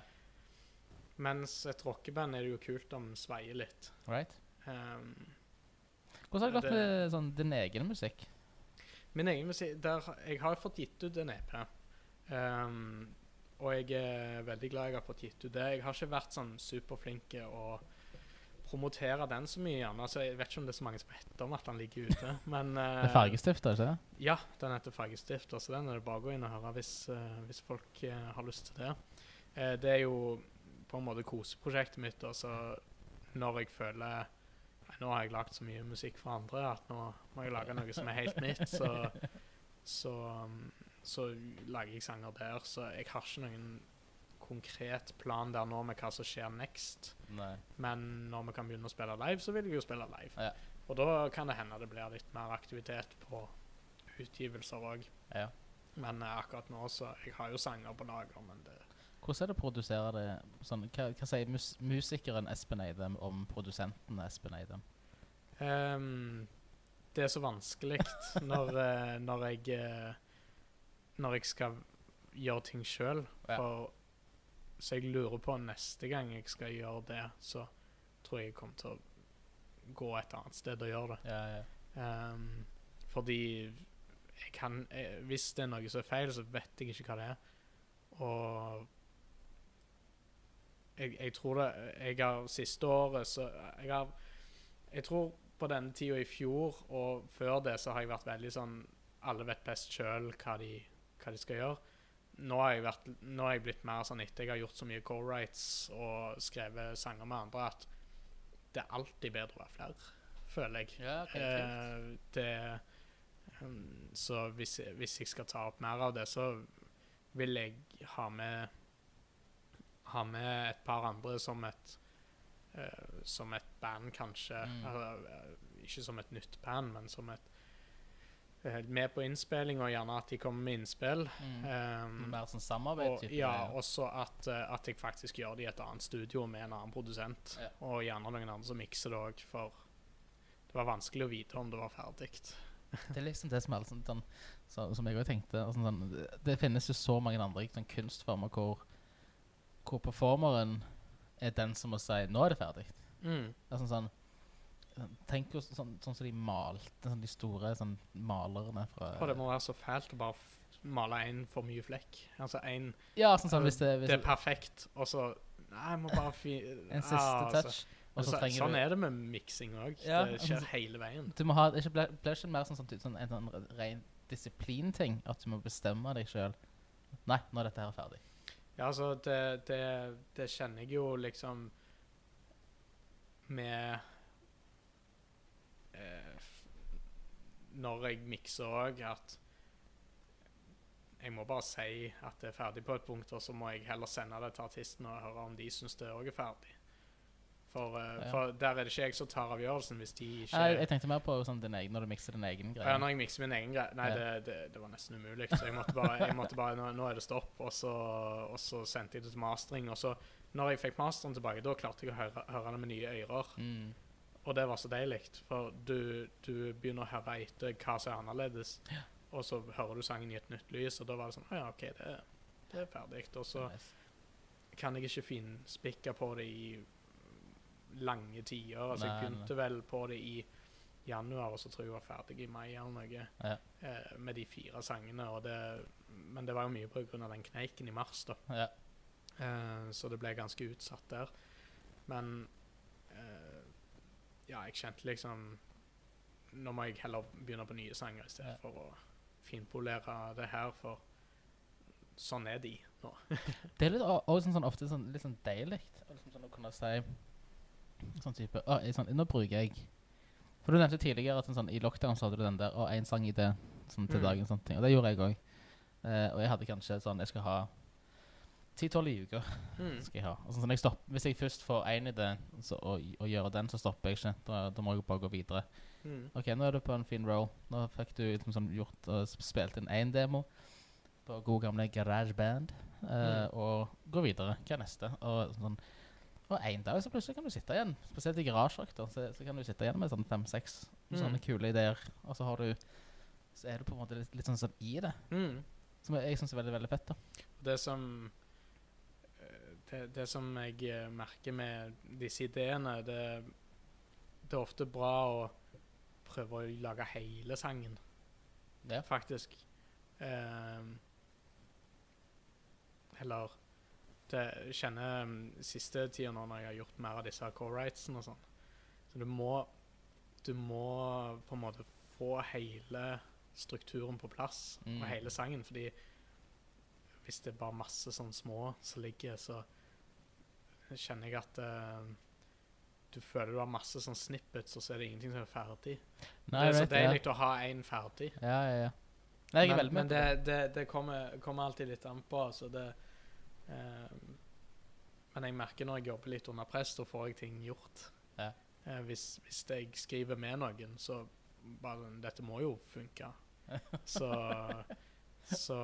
Mens et rockeband er det jo kult om sveier litt. Right. Um, Hvordan har det gått Det- med sånn, din egen musikk? min egen musikk der, Jeg har fått gitt ut en EP. Um, og jeg er veldig glad jeg har fått gitt ut det. Jeg har ikke vært sånn superflink å promotere den så mye, gjerne. Altså, jeg vet ikke om det er så mange som vet om at den ligger ute. Men Det eh, er fargestifter, ikke det? Ja, den heter Fargestifter, så den er det bare å gå inn og høre hvis, uh, hvis folk uh, har lyst til det. Eh, det er jo på en måte koseprosjektet mitt. Og så når jeg føler Nå har jeg lagd så mye musikk for andre at nå må jeg lage noe som er helt mitt. Så, så, så lager jeg sanger der. Så jeg har ikke noen konkret plan der nå med hva som skjer next. Nei. Men når vi kan begynne å spille live, så vil jeg jo spille live. Ja. Og da kan det hende det blir litt mer aktivitet på utgivelser òg. Ja. Men eh, akkurat nå så Jeg har jo sanger på lager, men det Hvordan er det å produsere det sånn, Hva, hva sier mus musikeren Espen Eidem om produsenten Espen Eidem? Um, Det er så vanskelig når, eh, når jeg eh, Når jeg skal gjøre ting sjøl. Ja. Så jeg lurer på neste gang jeg skal gjøre det, så tror jeg jeg kommer til å gå et annet sted og gjøre det. Ja, ja. Um, fordi jeg kan jeg, Hvis det er noe som er feil, så vet jeg ikke hva det er. Og jeg, jeg tror det Jeg har siste året så Jeg har Jeg tror på denne tida i fjor og før det så har jeg vært veldig sånn Alle vet best sjøl hva, hva de skal gjøre. Nå har, jeg vært, nå har jeg blitt mer sånn etter jeg har gjort så mye co-writes og skrevet sanger med andre, at det er alltid bedre å være flere, føler jeg. ja. Eh, det um, Så hvis, hvis jeg skal ta opp mer av det, så vil jeg ha med Ha med et par andre som et uh, Som et band, kanskje. Mm. Altså, eh, ikke som et nytt band, men som et uh, Med på innspilling, og gjerne at de kommer med innspill. Mm. Um, Mer sånn samarbeid? og, ja, og så at, uh, at jeg faktisk gjør det i et annet studio med en annen produsent. Ja. Og gjerne noen andre som mikser det òg, for det var vanskelig å vite om det var ferdig. Det er liksom det som er sånn, sånn, Som jeg også tenkte altså, sånn, det, det finnes jo så mange andre sånn, kunstformer hvor, hvor performeren er den som må si 'nå er det ferdig'. Mm. Altså, sånn, tenk jo sånn, sånn som de malte sånn, De store sånn, malerne fra Og det må være så fælt å bare male én for mye flekk. Altså én Ja, sånn, sånn hvis det, hvis Det er perfekt, og så Nei, jeg må bare fi... En siste Ah, altså. touch. Og så Så, sånn du er det med miksing òg. Ja, det skjer altså- hele veien. Du må ha ikke ble ikke mer sånn, sånn, sånn en sånn ren disiplinting? At du må bestemme deg sjøl? Nei, nå er dette her ferdig. Ja, altså, det, det, det kjenner jeg jo liksom med eh, Når jeg mikser òg, at jeg må bare si at det er ferdig på et punkt, og så må jeg heller sende det til artisten og høre om de syns det òg er ferdig. For, Ja. for der er det ikke jeg som tar avgjørelsen hvis de ikke Jeg, jeg tenkte mer på sånn, egen, når du mikser din egen greie. ja, når jeg mikser min egen greie Nei, Ja. det, det, det var nesten umulig. Så jeg måtte bare, jeg måtte bare nå, nå er det stopp. Og så, og så sendte jeg det til mastering. Og så, når jeg fikk masteren tilbake, da klarte jeg å høre, høre det med nye ører. Mm. Og det var så deilig. For du, du begynner å høre etter hva som er annerledes. Og så hører du sangen i et nytt lys, og da var det sånn Å ja, OK, det, det er ferdig. Og så kan jeg ikke finspikke på det i lange tider. Altså, jeg begynte vel på det i januar, og så tror jeg jeg var ferdig i mai eller noe. Ja. Eh, med de fire sangene. Det, men det var jo mye av den kneiken i mars, da. Ja. Eh, så det ble ganske utsatt der. Men eh, ja, jeg kjente liksom Nå må jeg heller begynne på nye sanger i stedet Ja. for å finpolere det her, for sånn er de nå. Det er litt, også sånn, ofte sånn, litt sånn deilig liksom sånn, å kunne si sånn type å, sånn, Nå bruker jeg For du nevnte tidligere at sånn, sånn, i lockdown så hadde du den der og én sang i det sånn, til Mm. dagen. Sånne ting. Og det gjorde jeg òg. Eh, og jeg hadde kanskje sånn Jeg skal ha ti-tolv i uka. Mm. skal jeg ha. Og sånn, jeg stopp, hvis jeg først får én idé så, og, og gjør den, så stopper jeg ikke. Da, da må jeg bare gå videre. Mm. Ok, nå er du på en fin roll. Nå fikk du liksom sånn gjort og sp- spilt inn én demo på god gamle GarageBand. Uh, Mm. Og gå videre. Hva er neste? Og sånn og en dag så plutselig kan du sitte igjen, spesielt i garasjeøkter, så, så kan du sitte igjen med sånn fem-seks Mm. sånne kule ideer. Og så har du Så er du på en måte litt, litt sånn, som i det, Mm. som jeg, jeg syns er veldig, veldig fett. da Det som det, det som jeg eh, merker med disse ideene, det, det er ofte bra å prøve å lage hele sangen, Ja. faktisk. Ehm, eller det kjenner um, siste tida nå når jeg har gjort mer av disse co-rightsene og sånn. Så du må Du må på en måte få hele strukturen på plass, Mm. og hele sangen, fordi hvis det er bare masse sånn små som ligger, så kjenner jeg at uh, du føler du har masse sånn snippets, og så er det ingenting som er ferdig. Nei, det er så deilig ja. å ha én ferdig. Ja, ja, ja. Nei, jeg er men men det, det. det, kommer, kommer alltid litt an på. Så det, men jeg merker når jeg jobber litt under press, da får jeg ting gjort. Ja. Eh, hvis, hvis jeg skriver med noen, så bare Dette må jo funke. Så, så,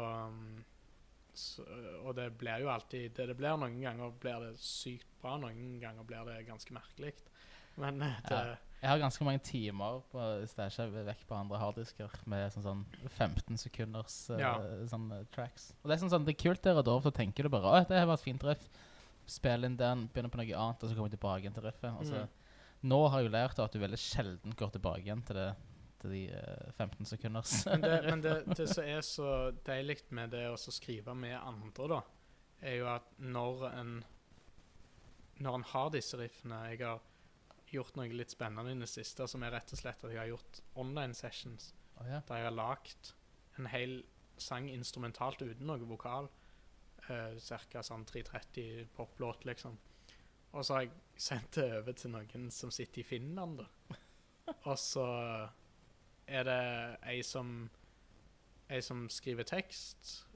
så Og det blir jo alltid det det blir. Noen ganger blir det sykt bra, noen ganger blir det ganske merkelig. Men eh, det, Ja. Jeg har ganske mange timer på er vekk på andre harddisker med sånn, sånn 15 sekunders uh, Ja. sånn eh, tracks. Og det er sånn, sånn, det er kult der og da, så tenker du bare at det har vært fint riff. Spille inn den, begynne på noe annet, og så komme tilbake igjen til riffet. Og så, Mm. Nå har jeg jo lært at du veldig sjelden går tilbake igjen til, det, til de uh, 15 sekunders. Men, det, men det, det som er så deilig med det å skrive med andre, da, er jo at når en Når en har disse riffene Jeg har gjort noe litt spennende i det siste, som er rett og slett at jeg har gjort online sessions Oh, ja. der jeg har lagd en hel sang instrumentalt uten noe vokal. Uh, Ca. sånn 330 poplåt, liksom. Og så har jeg sendt det over til noen som sitter i Finland, da. Og så er det ei som Ei som skriver tekst.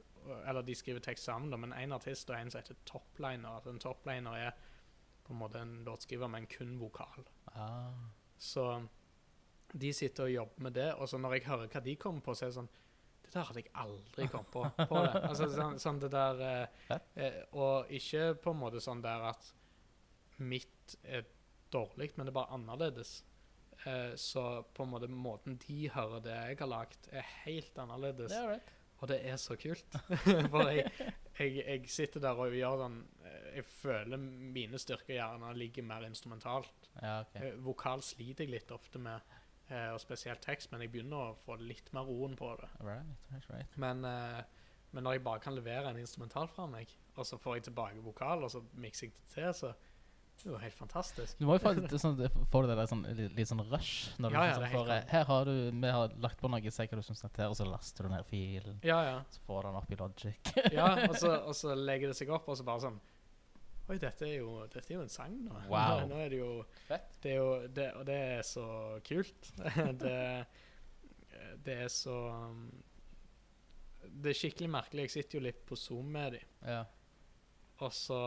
Eller de skriver tekst sammen, da, men en artist og en som heter topliner. Den en topliner er på en måte en låtskriver, men kun vokal. Ah. Så de sitter og jobber med det, og så når jeg hører hva de kommer på, så er det sånn Det der hadde jeg aldri kommet på. på det. Altså sånn, sånn det der eh, eh, Og ikke på en måte sånn der at mitt er dårlig, men det er bare annerledes. Eh, så på en måte måten de hører det jeg har lagd, er helt annerledes. Det er right. Og det er så kult. For jeg, jeg, jeg sitter der og gjør sånn eh, Jeg føler mine styrker gjerne ligger mer instrumentalt. Ja, ok. Eh, Vokal sliter jeg litt ofte med, eh, og spesielt tekst, men jeg begynner å få litt mer roen på det. Right, right, right. Men, men når jeg bare kan levere en instrumental fra meg, og så får jeg tilbake vokal, og så mikser jeg det til, så det var helt fantastisk. Du må jo få, sånn, få det der sånn, litt, litt sånn rush. Når du Ja, ja, sånn, helt får, eh, Her har du Vi har lagt på noe, se hva du syns er, og så laster du ned filen. Ja, ja. Så får du den opp i Logic. ja og, så, og så legger det seg opp, og så bare sånn Oi, dette er jo, dette er jo en sang nå. Wow. Nå, er det jo Fett. Det er jo det, Og det er så kult. det, det er så Det er skikkelig merkelig. Jeg sitter jo litt på Zoom med dem. Ja. Og så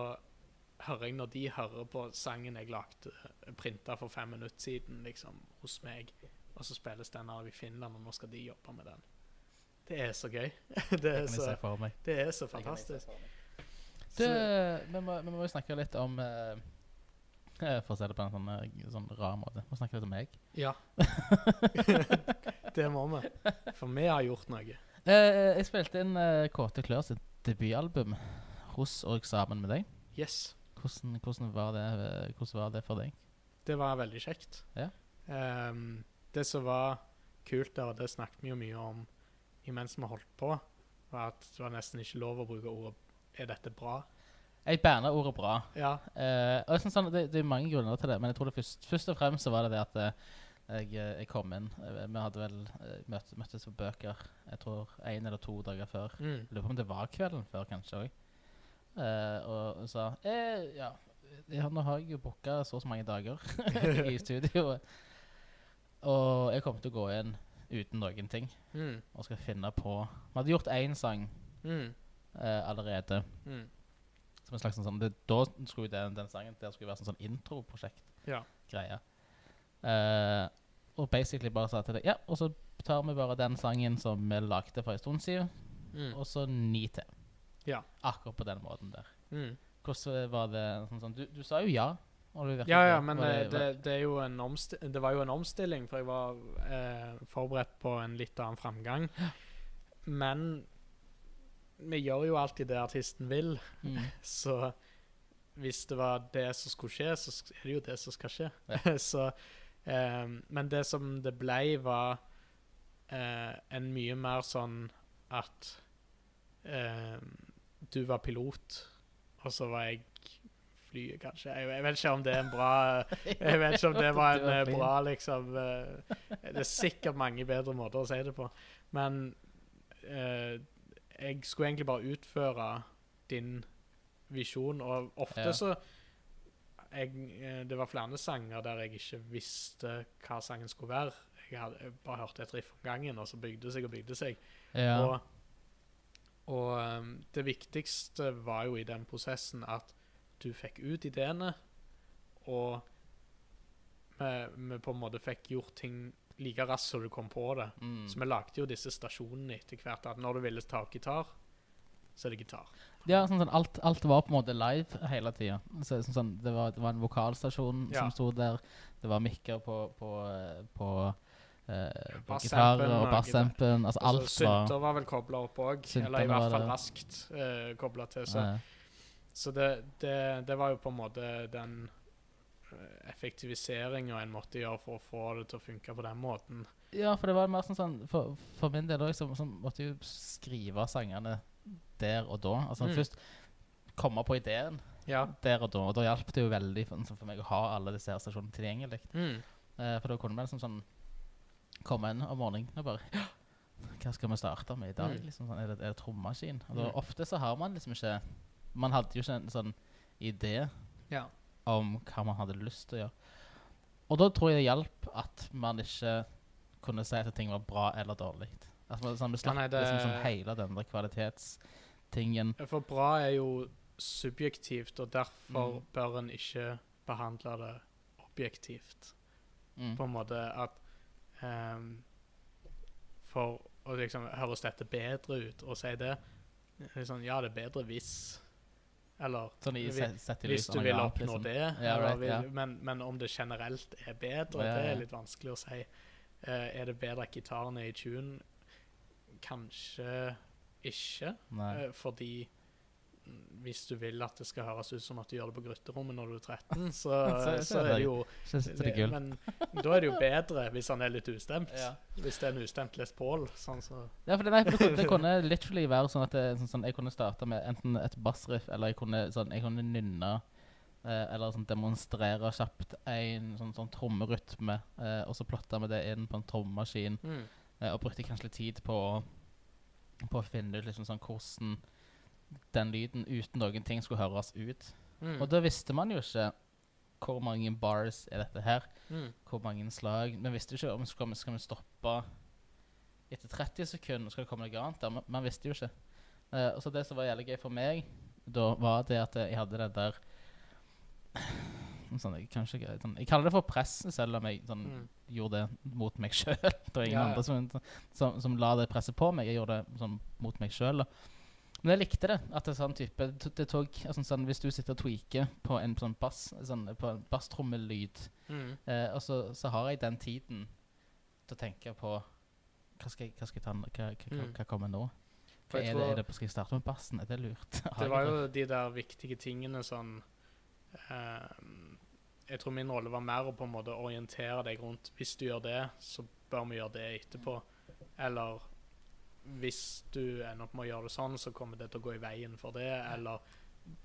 hører jeg når de hører på sangen jeg lagde, printa for fem minutter siden, liksom, hos meg, og så spilles den av i Finland, og nå skal de jobbe med den. Det er så gøy. Det er så, se det er så se fantastisk. Du, vi må, vi må jo snakke litt om eh, eh, For å si det på en sånn, eh, sånn rar måte. Vi må snakke litt om meg. ja. det må vi. For vi har gjort noe. Uh, jeg spilte inn uh, Kåte Klør sitt debutalbum hos og sammen med deg. Yes. Hvordan, hvordan, var det, hvordan var det for deg? Det var veldig kjekt. Ja. Um, det som var kult der, og det snakket vi jo mye om imens vi holdt på, var at det var nesten ikke lov å bruke ordet 'er dette bra'? Jeg banner ordet bra. Ja. Uh, og jeg synes sånn, det, det er mange grunner til det, men jeg tror det først, først og fremst så var det det at eh, jeg, eh, jeg kom inn. Vi hadde vel møtt, møttes på bøker jeg tror en eller to dager før. Mm. Lurer på om det var kvelden før, kanskje òg. Og sa eh, ja, ja, nå har jeg jo booka så og så mange dager i studioet. Og jeg kommer til å gå inn uten noen ting Mm. og skal finne på Vi hadde gjort én sang Mm. eh, allerede. Mm. Som en slags sånn, det, Da skulle den, den sangen Der skulle være sånn, sånn introprosjekt-greie. Ja. Eh, og basically bare sa til deg Ja, og så tar vi bare den sangen som vi lagde for en stund siden, Mm. og så ni til. Ja. Akkurat på den måten der. Mm. Hvordan var det sånn, sånn du, du sa jo ja. Ja, ja, men det, det, det, det var jo en omstilling, for jeg var eh, forberedt på en litt annen framgang. Men vi gjør jo alltid det artisten vil, mm. så hvis det var det som skulle skje, så er det jo det som skal skje. så eh, Men det som det ble, var eh, en mye mer sånn at eh, du var pilot, og så var jeg flyet, kanskje. Jeg, jeg vet ikke om det er en bra Jeg vet ikke om det var en eh, bra liksom eh, Det er sikkert mange bedre måter å si det på, men eh, jeg skulle egentlig bare utføre din visjon, og ofte Ja. så jeg, eh, Det var flere sanger der jeg ikke visste hva sangen skulle være. Jeg hadde jeg bare hørte et riff om gangen, og så bygde det seg og bygde seg. Ja. Og, og um, det viktigste var jo i den prosessen at du fikk ut ideene, og vi, vi på en måte fikk gjort ting like raskt som du kom på det. Mm. Så vi lagde jo disse stasjonene etter hvert. At når du ville ta gitar, så er det gitar. Ja, sånn, sånn, alt, alt var på en måte live hele tida. Sånn, sånn, det, var, det var en vokalstasjon Ja. som sto der. Det var mikker på, på, eh, eh, gitarer og bassampen. Altså Altså, alt var Synter var vel kobla opp òg, eller i hvert fall raskt uh, kobla til. Så, eh, så det, det, det var jo på en måte den uh, effektiviseringa en måtte gjøre for å få det til å funke på den måten. Ja, for det var mer sånn, sånn For, for min del òg, så, så måtte jeg jo skrive sangene der og da. Altså Mm. først komme på ideen Ja. der og da. Og da hjalp det jo veldig for, sånn for meg å ha alle disse her stasjonene tilgjengelig. Mm. Eh, for da kunne man liksom sånn komme inn om morgenen og bare Hva skal vi starte med i dag? Mm. Liksom sånn, er det, er det trommaskin? Mm. ofte så har man liksom ikke Man hadde jo ikke en sånn idé ja. om hva man hadde lyst til å gjøre. Og da tror jeg det hjalp at man ikke kunne si at ting var bra eller dårlig. At man, sånn, vi slapp det- liksom sånn hele den der kvalitetstingen. For bra er jo subjektivt, og derfor Mm. bør en ikke behandle det objektivt. Mm. På en måte at ehm, For å liksom Høres dette bedre ut å si det? Liksom, ja, det er bedre hvis Eller Sånn hvis du vil oppnå liksom. det. Ja, right, vil, ja. men, men om det generelt er bedre, Ja, det er litt vanskelig å si. Uh, er det bedre at gitaren er i tune? Kanskje ikke. Eh, fordi hvis du vil at det skal høres ut som at du gjør det på grøtterommet når du er 13, så, Så- er det jo det. Men da er det jo bedre hvis han er litt ustemt. Ja. Hvis det er en ustemt Les Paul. Sånn så. Ja, for det, nei, det, det kunne literally være sånn at det, sånn, sånn, jeg kunne starte med enten et bassriff, eller jeg kunne, sånn, jeg kunne nynne, eh, eller sånn, demonstrere kjapt en sånn, sånn trommerytme, eh, og så plotte vi det inn på en trommaskin, eh, og brukte kanskje litt tid på, på å finne ut liksom, sånn, hvordan den lyden uten noen ting skulle høres ut. Mm. Og da visste man jo ikke hvor mange bars er dette her, Mm. hvor mange slag. Vi visste jo ikke om skal vi, skal vi stoppe etter 30 sekunder, skal det komme noe annet der. Man, man visste jo ikke. Uh, og så det som var jævlig gøy for meg, da var det at jeg hadde det der sånn, jeg, kanskje, sånn, jeg kaller det for pressen selv om jeg sånn, Mm. gjorde det mot meg sjøl. Det var ingen Ja, ja. andre som, som, som la det presset på meg. Jeg gjorde det sånn, mot meg sjøl. Men jeg likte det. at det er sånn type det, tok, altså, sånn, Hvis du sitter og tweaker på en sånn bass, sånn, på en basstrommelyd Mm. Eh, og så, så har jeg den tiden til å tenke på Hva skal jeg, hva skal jeg ta? Hva, hva, hva, Mm. kommer nå? Hva er, det, er det, skal jeg starte med bassen? Er det lurt? Det var jo de der viktige tingene sånn eh, Jeg tror min rolle var mer å på en måte orientere deg rundt Hvis du gjør det, så bør vi gjøre det etterpå. Eller hvis du ender opp med å gjøre det sånn, så kommer det til å gå i veien for det. Eller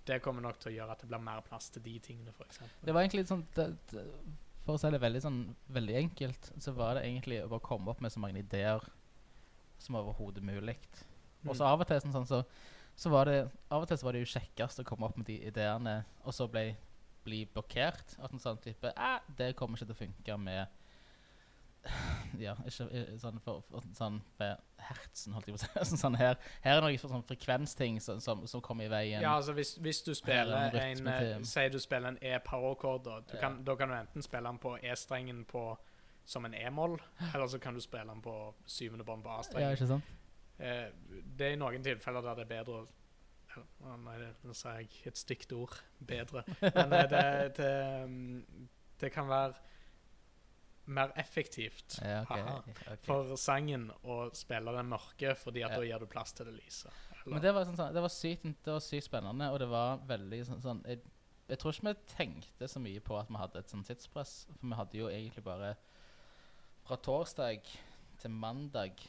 det kommer nok til å gjøre at det blir mer plass til de tingene, f.eks. Det var egentlig sånn det, det, For å si det veldig sånn Veldig enkelt, så var det egentlig å bare komme opp med så mange ideer som overhodet mulig. Og så Mm. av og til sånn, sånn, så, så var det Av og til så var det jo kjekkest å komme opp med de ideene, og så ble, bli blokkert. At en sånn type eh, Det kommer ikke til å funke med Ja, ikke eh, sånn for, for sånn for hertsen, holdt jeg på å si. Sånn her, her er noe sånn frekvensting som, som, som kommer i veien. Ja, altså hvis, hvis du er spiller en en eh, Si du spiller en E-power-kord, da. Ja. kan, da kan du enten spille den på E-strengen på som en E-moll, eller så kan du spille den på syvende bånd på A-strengen. ikke sant? Eh, det er i noen tilfeller der det er bedre å ja, Nei, nå sa jeg et stygt ord. Bedre. Men det, det, det, mm, det kan være mer effektivt Ja, okay, okay. for sangen å spille den mørke, fordi at Ja. da gir du plass til det lyse. Men det var, sånn, sånn, det, var sykt, det var sykt spennende, og det var veldig sånn, sånn jeg, jeg tror ikke vi tenkte så mye på at vi hadde et sånt tidspress. For vi hadde jo egentlig bare fra torsdag til mandag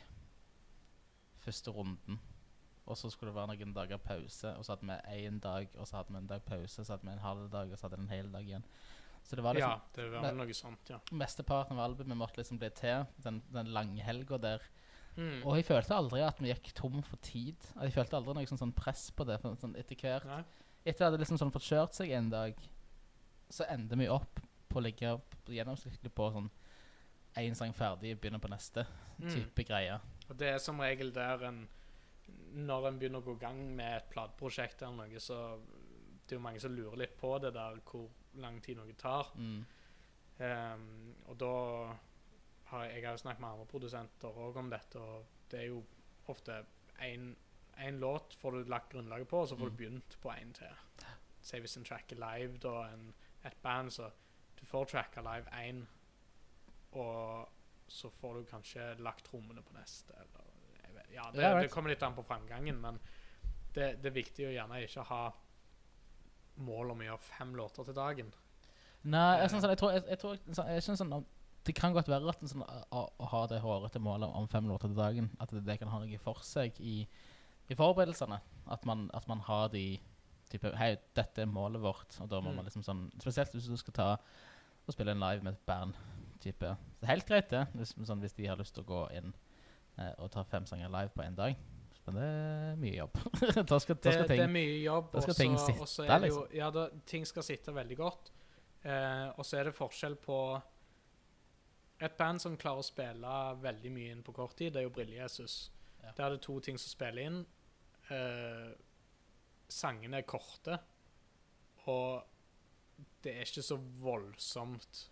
første runden. Og så skulle det være noen dager pause, og så hadde vi én dag, og så hadde vi en dag pause, så hadde vi en halv dag, og så hadde vi en hel dag igjen. Så det var liksom Ja, det var noe sånt, ja. mesteparten av albumet måtte liksom bli til den, den langhelga der. Mm. Og jeg følte aldri at vi gikk tom for tid. Jeg følte aldri noe sånn, sånn press på det. For, sånn, etter hvert Nei. Etter at det liksom sånn fått kjørt seg en dag, så ender vi opp på å ligge gjennomsnittlig på sånn én sang ferdig, begynner på neste Mm. type greie. Og det er som regel der en Når en begynner å gå i gang med et plateprosjekt eller noe, så det er jo mange som lurer litt på det der hvor lang tid noe tar. Mm. Um, og da har jeg, jeg har snakket med andre produsenter òg om dette, og det er jo ofte én låt får du lagt grunnlaget på, og så får Mm. du begynt på en til. Si hvis en tracker live, da, en, et band, så du får tracka live én, og så får du kanskje lagt trommene på neste, eller jeg vet, Ja, det, det kommer litt an på framgangen, men det, det er viktig å gjerne ikke ha mål om å gjøre fem låter til dagen. Nei, jeg, Eh. sånn, jeg tror, jeg, jeg, tror sånn, jeg synes sånn, Det kan godt være at en sånn, å, å ha det hårete målet om fem låter til dagen, at det, det kan ha noe for seg i, i forberedelsene. At man, at man har de type Hei, dette er målet vårt. Og da må Mm. man liksom sånn Spesielt hvis du skal ta og spille en live med et band. Type. Det er helt greit, det, hvis, sånn, hvis de har lyst til å gå inn eh, og ta fem sanger live på én dag. Men det er mye jobb. da skal, da det, ting, det er mye jobb. da skal og ting så- sitte, også er det jo, liksom. ja, da, ting skal sitte veldig godt. Eh, og så er det forskjell på Et band som klarer å spille veldig mye inn på kort tid, det er jo Brille-Jesus. Ja. Der er det to ting som spiller inn. Eh, sangene er korte, og det er ikke så voldsomt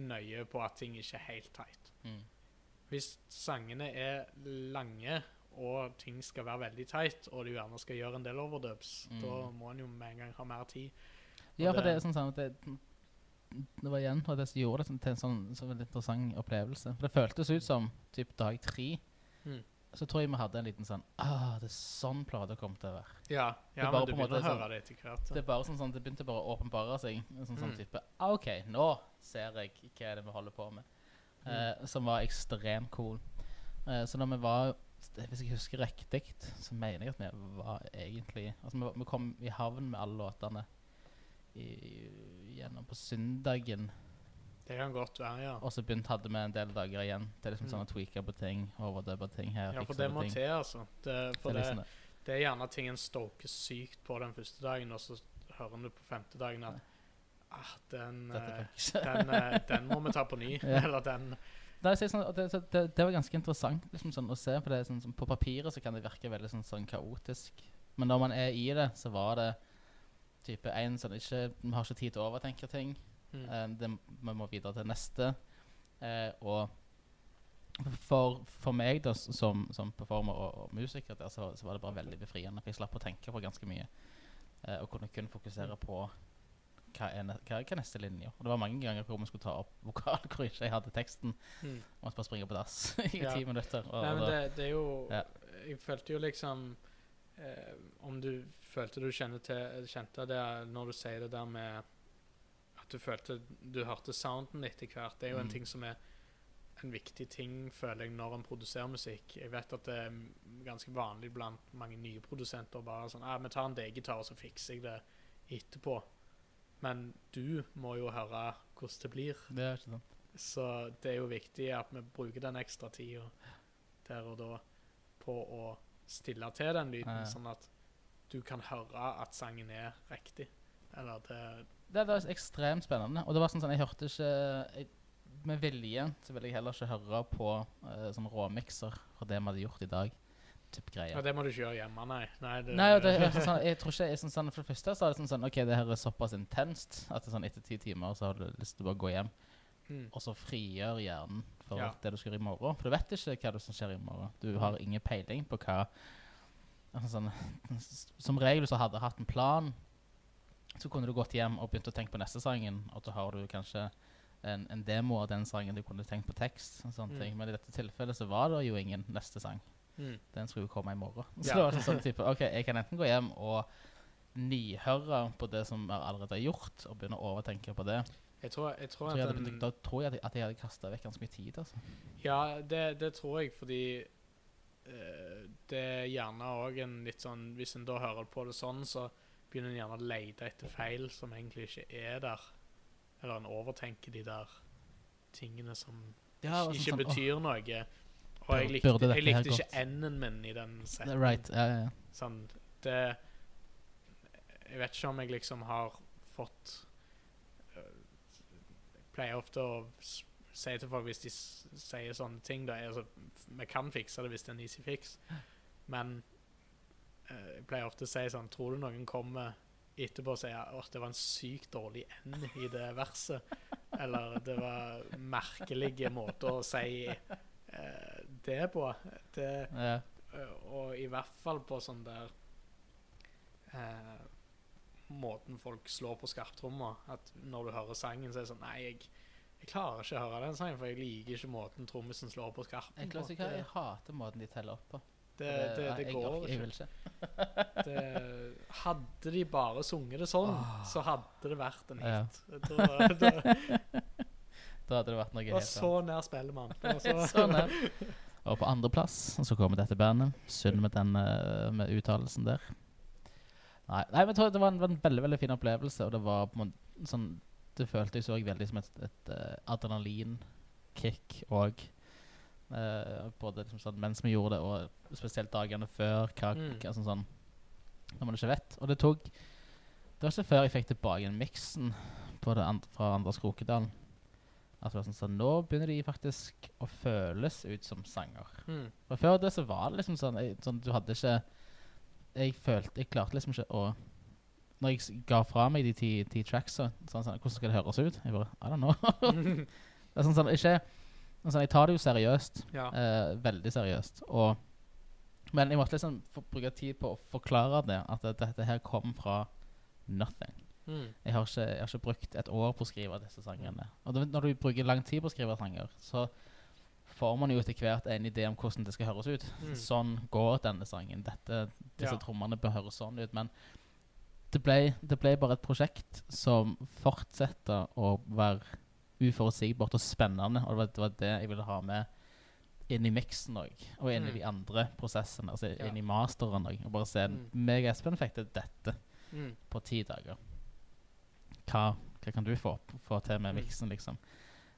nøye på at ting ikke er helt tight. mm. Hvis sangene er lange, og ting skal være veldig tight, og du gjerne skal gjøre en del overdubs, Mm. da må en jo med en gang ha mer tid. Ja, for det- det er sånn, sånn at det, det var igjen og det som gjorde det sånn- til en sånn så veldig interessant opplevelse. For det føltes ut som typ dag tre. Mm. Så tror jeg vi hadde en liten sånn Ah, det er sånn plata kom til å være. Ja, er ja men du begynte å høre sånn- det etter hvert. Det er bare sånn, sånn Det begynte bare å åpenbare seg. En sånn, sånn Mm. type ah, OK, nå ser jeg hva er det vi holder på med. Eh, som var ekstremt cool. Eh, så når vi var Hvis jeg husker riktig, så mener jeg at vi var egentlig Altså, vi, vi kom i havn med alle låtene i, gjennom på søndagen. Det kan godt være, ja. Og så begynte hadde vi en del dager igjen til liksom Mm. sånn å tweake på ting, overdubbe ting her. Ja, for det må ting. til, altså. Det, for Det det, liksom det. det er gjerne ting en stoker sykt på den første dagen, og så hører du på femte dagen at ah, den, eh, ikke. den, eh, den må vi ta på ny. Eller den Nei, så sånn, det, det, det var ganske interessant liksom sånn, å se, for det sånn, sånn, på papiret så kan det virke veldig sånn, sånn kaotisk. Men når man er i det, så var det type en sånn ikke, Vi har ikke tid til å overtenke ting. mm. Eh, det, vi må videre til neste. Eh, og for, for meg da, som, som performer og, og musiker der, så, så var det bare veldig befriende. For jeg slapp å tenke på ganske mye. Eh, og kunne kun fokusere på hva er, hva, er neste linje. Og det var mange ganger hvor vi skulle ta opp vokal hvor ikke jeg hadde teksten. Mm. Måtte bare springe på dass i Ja. ti minutter. Og, Nei, men det, det er jo Ja. Jeg følte jo liksom eh, Om du følte du til, kjente det når du sier det der med At du følte du hørte sounden etter hvert, det er jo en Mm. ting som er en viktig ting, føler jeg, når en produserer musikk. Jeg vet at det er ganske vanlig blant mange nye produsenter bare sånn ah, 'Vi tar en D-gitar, og så fikser jeg det etterpå.' Men du må jo høre hvordan det blir. det er ikke sant. Så det er jo viktig at vi bruker den ekstra tida der og da på å stille til den lyden, Ja, ja. sånn at du kan høre at sangen er riktig. Eller det Det var ekstremt spennende. Og det var sånn sånn, jeg hørte ikke jeg, Med vilje så ville jeg heller ikke høre på uh, sånn råmikser fra det vi hadde gjort i dag. Typ greier. Ja, det må du ikke gjøre hjemme, nei. Nei, det, Nei, det, jeg, sånn, jeg tror ikke jeg sånn, sånn, For det første så er det sånn, sånn Ok, det her er såpass intenst at det sånn etter ti timer så har du lyst til å bare gå hjem. mm. Og så frigjør hjernen for Ja. det du skal gjøre i morgen. For du vet ikke hva det som skjer i morgen. Du har ingen peiling på hva altså sånn, Som regel så du jeg hatt en plan, så kunne du gått hjem og begynt å tenke på neste sangen, og så har du kanskje en, en demo av den sangen du kunne tenkt på tekst. og sånne Mm. ting. Men i dette tilfellet så var det jo ingen neste sang. Mm. Den skulle jo komme i morgen. Så Ja. det var sånn, sånn type Ok, jeg kan enten gå hjem og nyhøre på det som er allerede gjort, og begynne å overtenke på det. Jeg tror, jeg tror jeg hadde, da tror jeg at jeg, jeg hadde kasta vekk ganske mye tid. altså. Ja, det, det tror jeg, fordi uh, det er gjerne òg en litt sånn Hvis en da hører på det sånn, så begynner en gjerne å lete etter feil som egentlig ikke er der. Eller en overtenker de der tingene som Ja, ikke, sånn- ikke sånn, åh, betyr noe. Og jeg likte, dette jeg likte ikke enden min i den setten. Right. Ja, ja, ja. Sånn, det Jeg vet ikke om jeg liksom har fått Jeg pleier ofte å si til folk hvis de sier sånne ting da, altså, Vi kan fikse det hvis det er en easy fix, men øh, jeg pleier ofte å si sånn Tror du noen kommer etterpå og sier at det var en sykt dårlig end i det verset? Eller det var merkelige måter å si øh, det på. Det ja. Eh, Og i hvert fall på sånn der eh, Måten folk slår på skarptromma. At når du hører sangen, så er det sånn Nei, jeg, jeg klarer ikke å høre den sangen, for jeg liker ikke måten trommisen slår på skarpen Jeg, på. ikke, jeg hater måten de teller opp på. det, det, det, jeg, går jeg, ikke. hadde de bare sunget det sånn, oh. så hadde det vært en Ja. hit. Da, da, Da hadde det vært noe og helt så nær spiller man. Så- er Og på andreplass så kommer dette bandet. Synd med den eh, med uttalelsen der. Nei, nei, men jeg tror det var en, veldig veldig fin opplevelse, og det var på en måte sånn Det føltes òg veldig som et, et uh, adrenalinkick òg. både liksom sånn, mens vi gjorde det, og spesielt dagene før. Kak, Mm. altså sånn, når man ikke vet. Og det tok Det var ikke før jeg fikk tilbake miksen and fra Anders Krokedalen. At det var sånn, så nå begynner de faktisk å føles ut som sanger. Mm. For før det så var det liksom sånn, jeg, sånn Du hadde ikke Jeg følte Jeg klarte liksom ikke å Når jeg ga fra meg de ti, ti tracksa, sånn, sånn, hvordan skal det høres ut? Jeg bare I don't know. det er sånn, sånn, ikke, sånn, Jeg tar det jo seriøst. ja. Eh, veldig seriøst. Og, men jeg måtte liksom bruke tid på å forklare det. At dette her kom fra nothing. Mm. Jeg har, ikke, jeg har ikke brukt et år på å skrive disse sangene. Og det, når du bruker lang tid på å skrive sanger, så får man jo etter hvert en idé om hvordan det skal høres ut. Mm. Sånn går denne sangen. Dette, disse Ja. trommene bør høres sånn ut. Men det ble, det ble bare et prosjekt som fortsetter å være uforutsigbart og spennende. Og det var, det var det jeg ville ha med inn i miksen òg. Og inn i Mm. de andre prosessene. Altså Ja. inn i masteren òg. Og bare se Mm. meg og Espen fikk til dette Mm. på ti dager. Hva, hva kan du få, få til med Mm. miksen, liksom?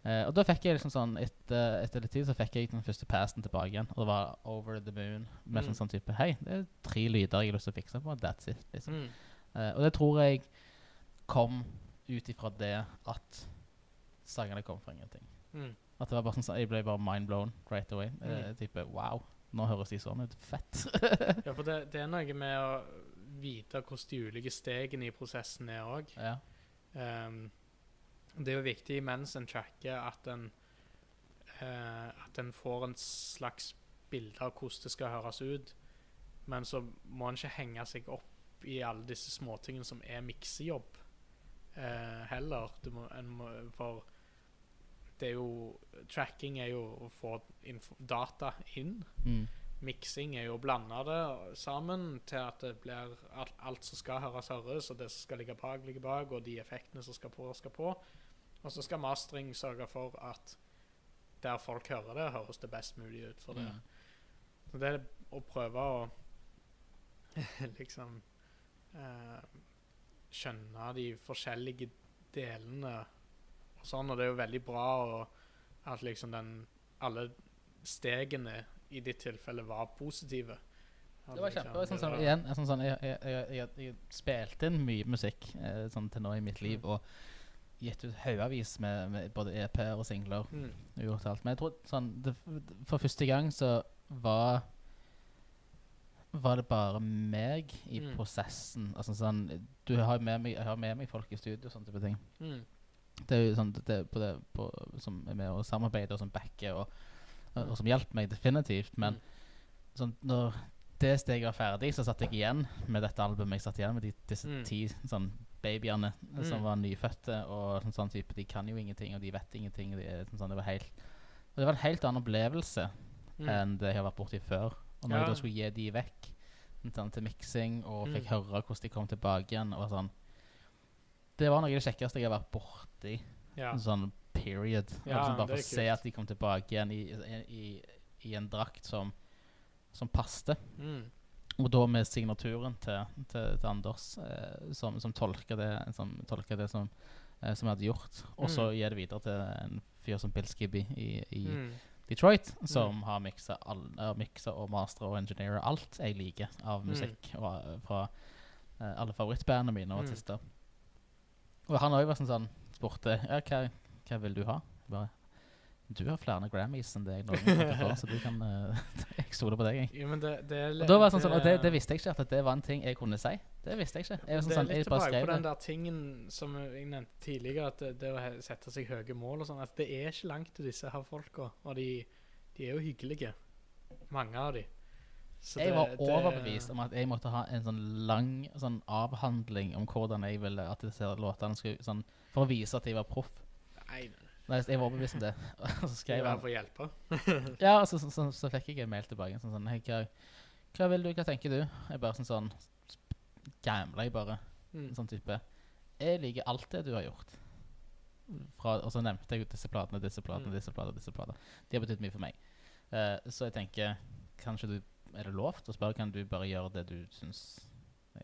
Uh, og da fikk jeg liksom sånn Etter, etter litt tid så fikk jeg den første passen tilbake igjen. Og det var Over the Moon. Med Mm. sånn, sånn type Hei, det er tre lyder jeg har lyst til å fikse på. That's it. liksom Mm. Uh, Og det tror jeg kom ut ifra det at sangene kom fra ingenting. Mm. At det var bare sånn Jeg ble bare mind blown right away. Eh, Mm. type Wow, nå høres de sånn ut. Fett. Ja, for det, det er noe med å vite hvordan de ulike stegene i prosessen er òg. ja. Det er jo viktig mens en tracker at en uh, At en får en slags bilde av hvordan det skal høres ut. Men så må en ikke henge seg opp i alle disse småtingene som er miksejobb, uh, heller. Må, må, for det er jo Tracking er jo å få data inn. Mm. Miksing er jo å blande det sammen til at det blir alt, alt som skal høres, høres, og det som skal ligge bak, ligger bak, og de effektene som skal på, skal på. Og så skal mastering sørge for at der folk hører det, høres det best mulig ut for det. Mm. Så det er å prøve å liksom eh, skjønne de forskjellige delene og sånn, og det er jo veldig bra og at liksom den alle stegene i ditt tilfelle var positive. Det var kjempe. Sånn, sånn, igjen, sånn, sånn, jeg, jeg, jeg, jeg, spilte inn mye musikk eh, sånn, til nå i mitt liv, Mm. og gitt ut haugavis med, med både EP-er og singler. Mm. og Gjort alt. Men jeg tror sånn det, For første gang så var Var det bare meg i Mm. prosessen. Altså sånn Du har med meg, jeg har med meg folk i studio og sånne type ting. Mm. Det er jo sånn det, på det, på, som er med å samarbeide, og som backer, og, og, som hjelper meg definitivt. Men sånn, når det steget var ferdig, så satt jeg igjen med dette albumet. Jeg satt igjen med de, disse Mm. ti sånn babyene Mm. som var nyfødte. Og sånn, sånn type De kan jo ingenting, og de vet ingenting. De sånn, sånn, det var helt Og det var en helt annen opplevelse Mm. enn det jeg har vært borti før. Og når Ja. jeg da skulle gi de vekk assistenten til miksing og Mm. fikk høre hvordan de kom tilbake igjen. Og sånn. Det var noe av det kjekkeste jeg har vært borti. Ja. Sånn period. Ja, liksom bare for å se at de kom tilbake igjen i, i, i en drakt som, som passte. Mm. Og da med signaturen til, til, til Anders, eh, som, som tolker det som, tolker det som, eh, som jeg hadde gjort. Og så Mm. gir det videre til en fyr som Bill Skibby i, i Mm. Detroit, som har miksa og mastra og engineera alt jeg liker av Mm. musikk og, fra eh, alle favorittbandene mine og Mm. artister. Og han har jo vært sånn sånn spurte ja, hva, hva vil du ha? Bare, du har flere Grammys enn deg, å så du kan uh, Jeg stoler på deg, jeg. Men det, det litt da var det sånn, sånn, det, det visste jeg ikke, at det var en ting jeg kunne si. Det visste jeg ikke. Jeg, sånn, det er sånn, litt tilbake på den der tingen som jeg nevnte tidligere, at det, å sette seg høye mål og sånn, at det er ikke langt til disse her folka. Og de, de er jo hyggelige, mange av de. Så Jeg det- var overbevist om at jeg måtte ha en sånn lang sånn avhandling om hvordan jeg ville at disse låtene skulle sånn, For å vise at jeg var proff. Nei, Nei, jeg var overbevist om det. Og så skrev han for hjelpe. Ja, og så, så, så, så fikk jeg en mail tilbake. Sånn, sånn hva, hva vil du, hva tenker du? Jeg bare sånn sånn Gambla jeg bare. Mm. Sånn type Jeg liker alt det du har gjort. Fra, og så nevnte jeg jo disse platene, disse platene, Mm. disse platene. disse platene De har betydd mye for meg. Uh, så jeg tenker Kanskje du Er det lov til å spørre Kan du bare gjøre det du syns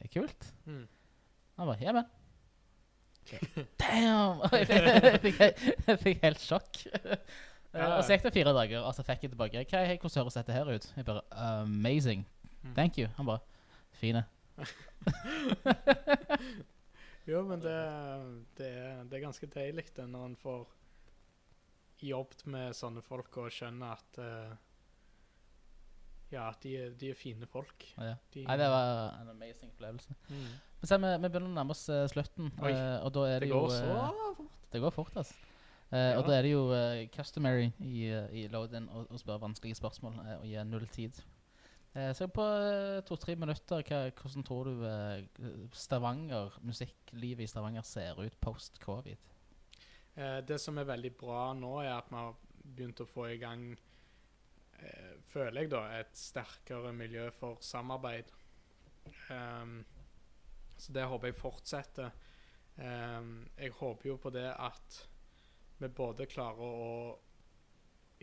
er kult? Mm. Han bare Ja, men. Damn! Og jeg fikk, jeg fikk, jeg fikk helt sjokk. Eh, Ja. og så gikk det fire dager, og så fikk jeg tilbake Hva, hei, Hvordan høres dette her ut? Jeg bare Amazing. Mm. Thank you. Han bare Fine. Jo, men det, det, er, det er ganske deilig det når en får jobbet med sånne folk og skjønner at eh, Ja, at de, er- de er fine folk. Ja. De, Nei, det var en amazing opplevelse. mm. Men se, vi, vi begynner å nærme oss eh, slutten, Oi, eh, og da er det, Det jo går så eh, fort. Det går fort, altså. Eh, Ja. Og da er det jo eh, customary i, uh, i load-in å å spørre vanskelige spørsmål eh, og gi null tid. Eh, så på eh, to-tre minutter, hva, hvordan tror du eh, Stavanger, musikklivet i Stavanger ser ut post covid? Eh, det som er veldig bra nå, er at vi har begynt å få i gang eh, Føler jeg, da, et sterkere miljø for samarbeid. Um, så det håper jeg fortsetter. Um, jeg håper jo på det at vi både klarer å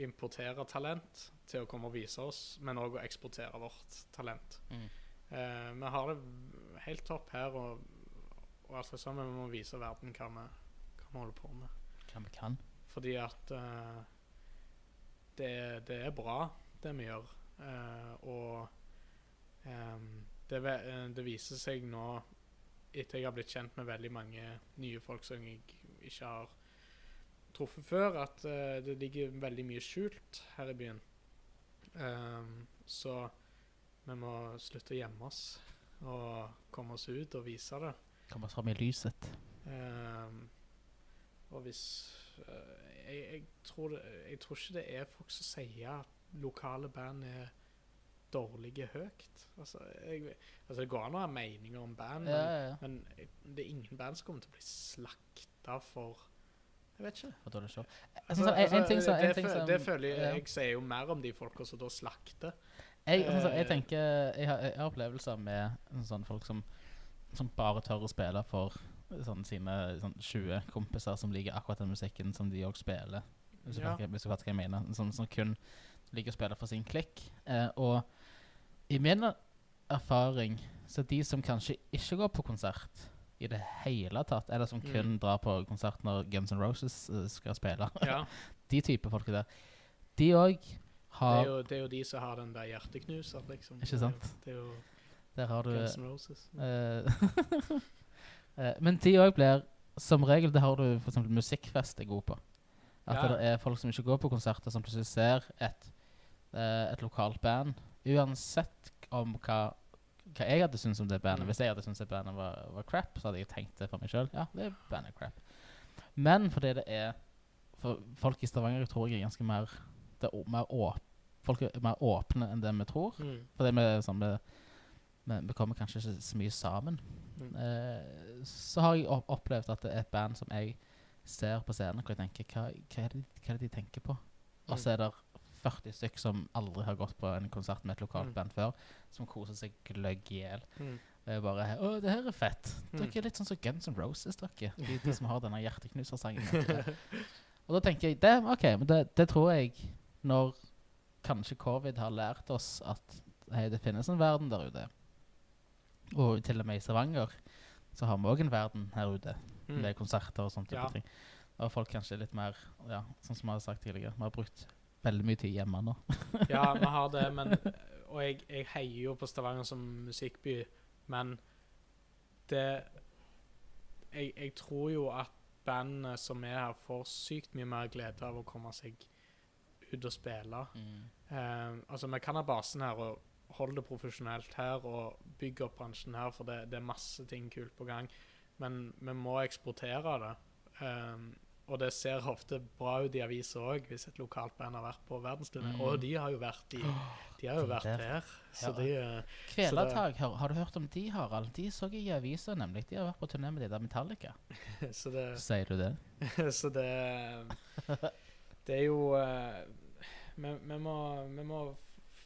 importere talent til å komme og vise oss, men òg å eksportere vårt talent. Mm. Uh, vi har det helt topp her, og, og alt det sånn, vi må vise verden hva vi, hva vi holder på med. Hva vi kan? Fordi at uh, det, det er bra, det vi gjør. Eh, og det, eh, det viser seg nå, etter jeg har blitt kjent med veldig mange nye folk som jeg ikke har truffet før, at eh, det ligger veldig mye skjult her i byen. Så vi må slutte å gjemme oss og komme oss ut og vise det. Komme oss fram i lyset. Og hvis jeg, jeg, tror det, jeg tror ikke det er folk som sier at lokale band er dårlige høyt. Altså, jeg, altså det går an å ha meninger om band, Ja, ja, ja. men, det er ingen band som kommer til å bli slakta for Jeg vet ikke. For dårlig show. Altså, synes en, en altså, ting som, det, en ting som det føler jeg. Jeg sier jo mer om de folka som da slakter. Jeg, sånn som- jeg Eh, tenker Jeg har, jeg har opplevelser med sånne folk som, som bare tør å spille for sånn, sine sånn, 20 kompiser som liker akkurat den musikken som de òg spiller. Hvis du Ja. fatter hva jeg mener. Som, som kun liker å spille for sin klikk. Eh, og i min erfaring så de som kanskje ikke går på konsert i det hele tatt, eller som Mm. kun drar på konsert når Guns N' Roses uh, skal spille, Ja, de type folk der, de òg det, har er jo, det er jo de som har den der hjerteknuser, liksom. Ikke sant? Det er jo, Der har du det er jo Guns N' Roses. Uh, men de òg blir Som regel det har du f.eks. musikkfest er god på. At Ja. det er folk som ikke går på konserter, som plutselig ser et, eh, et lokalt band. Uansett om hva, hva jeg hadde syntes om det bandet. Mm. Hvis jeg hadde syntes det bandet var, var crap, så hadde jeg tenkt det for meg sjøl. Ja, det er bandet crap. Men fordi det er For folk i Stavanger tror jeg er ganske mer det er mer åp, Folk er mer åpne enn det vi tror. Mm. Fordi vi, sånn vi, vi, vi kommer kanskje ikke så mye sammen. Mm. Eh, så har jeg opp opplevd at det er et band som jeg ser på scenen hvor jeg tenker Hva, hva, er, det, hva er det de tenker på? Og så er det 40 stykk som aldri har gått på en konsert med et lokalt Mm. band før, som koser seg gløgg i hjel. Mm. Det er bare Å, det her er fett. Dere Mm. er litt sånn som Guns N' Roses, dere. De, de som har denne hjerteknusersangen. Og da tenker jeg det, OK, men det, det tror jeg når kanskje covid har lært oss at hei, det finnes en verden der ute. Og til og med i Stavanger så har vi òg en verden her ute Mm. med konserter og sånt. type Ja. ting. Og folk kanskje litt mer Ja, sånn som jeg har sagt tidligere. Vi har brukt veldig mye tid hjemme nå. Ja, vi har det, men Og jeg, jeg heier jo på Stavanger som musikkby, men det jeg, jeg tror jo at bandene som er her, får sykt mye mer glede av å komme seg ut og spille. Eh, altså, vi kan ha basen her og holde det profesjonelt her og bygge opp bransjen her, for det, det er masse ting kult på gang. Men vi må eksportere det. Um, og det ser ofte bra ut i aviser òg, hvis et lokalt band har vært på verdensturné. Mm. Og de har jo vært i De har jo vært der. der. Så Ja. de eh, Kvelertak, har, har du hørt om de, Harald? De så jeg i avisa, nemlig. De har vært på turné med de der Metallica. Så det Sier du det? Så det Det er jo uh, vi, vi, må, vi må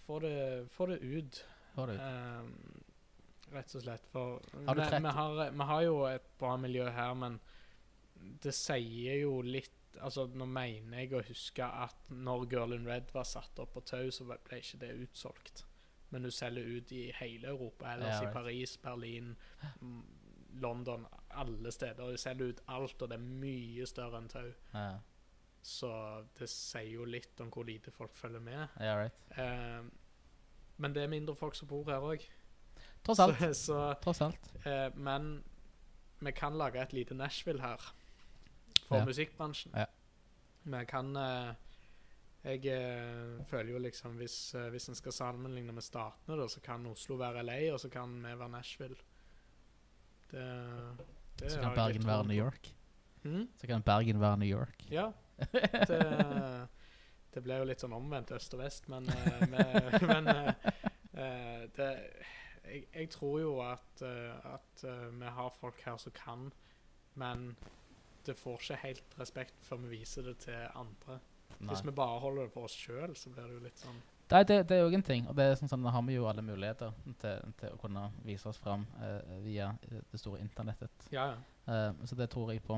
få det, få det ut. Få det ut. Um, rett og slett. For Har vi, vi, har, vi har jo et bra miljø her, men det sier jo litt Altså, Nå mener jeg å huske at når Girl in Red var satt opp på Tau, så ble ikke det utsolgt. Men du selger ut i hele Europa, ellers Ja, i. Paris, Berlin, London, alle steder. Du selger ut alt, og det er mye større enn Tau. Ja, Så det sier jo litt om hvor lite folk følger med. ja right. Ehm, men det er mindre folk som bor her òg. Tross alt. Så, så Tross alt. Eh, men vi kan lage et lite Nashville her for Ja. musikkbransjen. Ja. Vi kan eh, Jeg eh, føler jo liksom hvis, eh, hvis en skal sammenligne med statene, da, så kan Oslo være LA, og så kan vi være Nashville. Det, det Så kan Bergen være New. York. Mm? Så kan Bergen være New York. Ja. Det, det ble jo litt sånn omvendt øst og vest, men, med, men det, jeg, jeg tror jo at, at vi har folk her som kan, men det får ikke helt respekt før vi viser det til andre. Nei. Hvis vi bare holder det for oss sjøl, så blir det jo litt sånn Nei, det, det er jo en ting. Og det er sånn, sånn, da har vi jo alle muligheter til, til å kunne vise oss fram eh, via eh, det store internettet. Ja, ja. Eh, så det tror jeg på.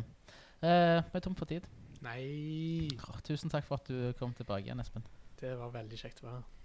Eh, vi er tom for tid. Nei tusen takk for at du kom tilbake igjen, Espen. Det var veldig kjekt å være her.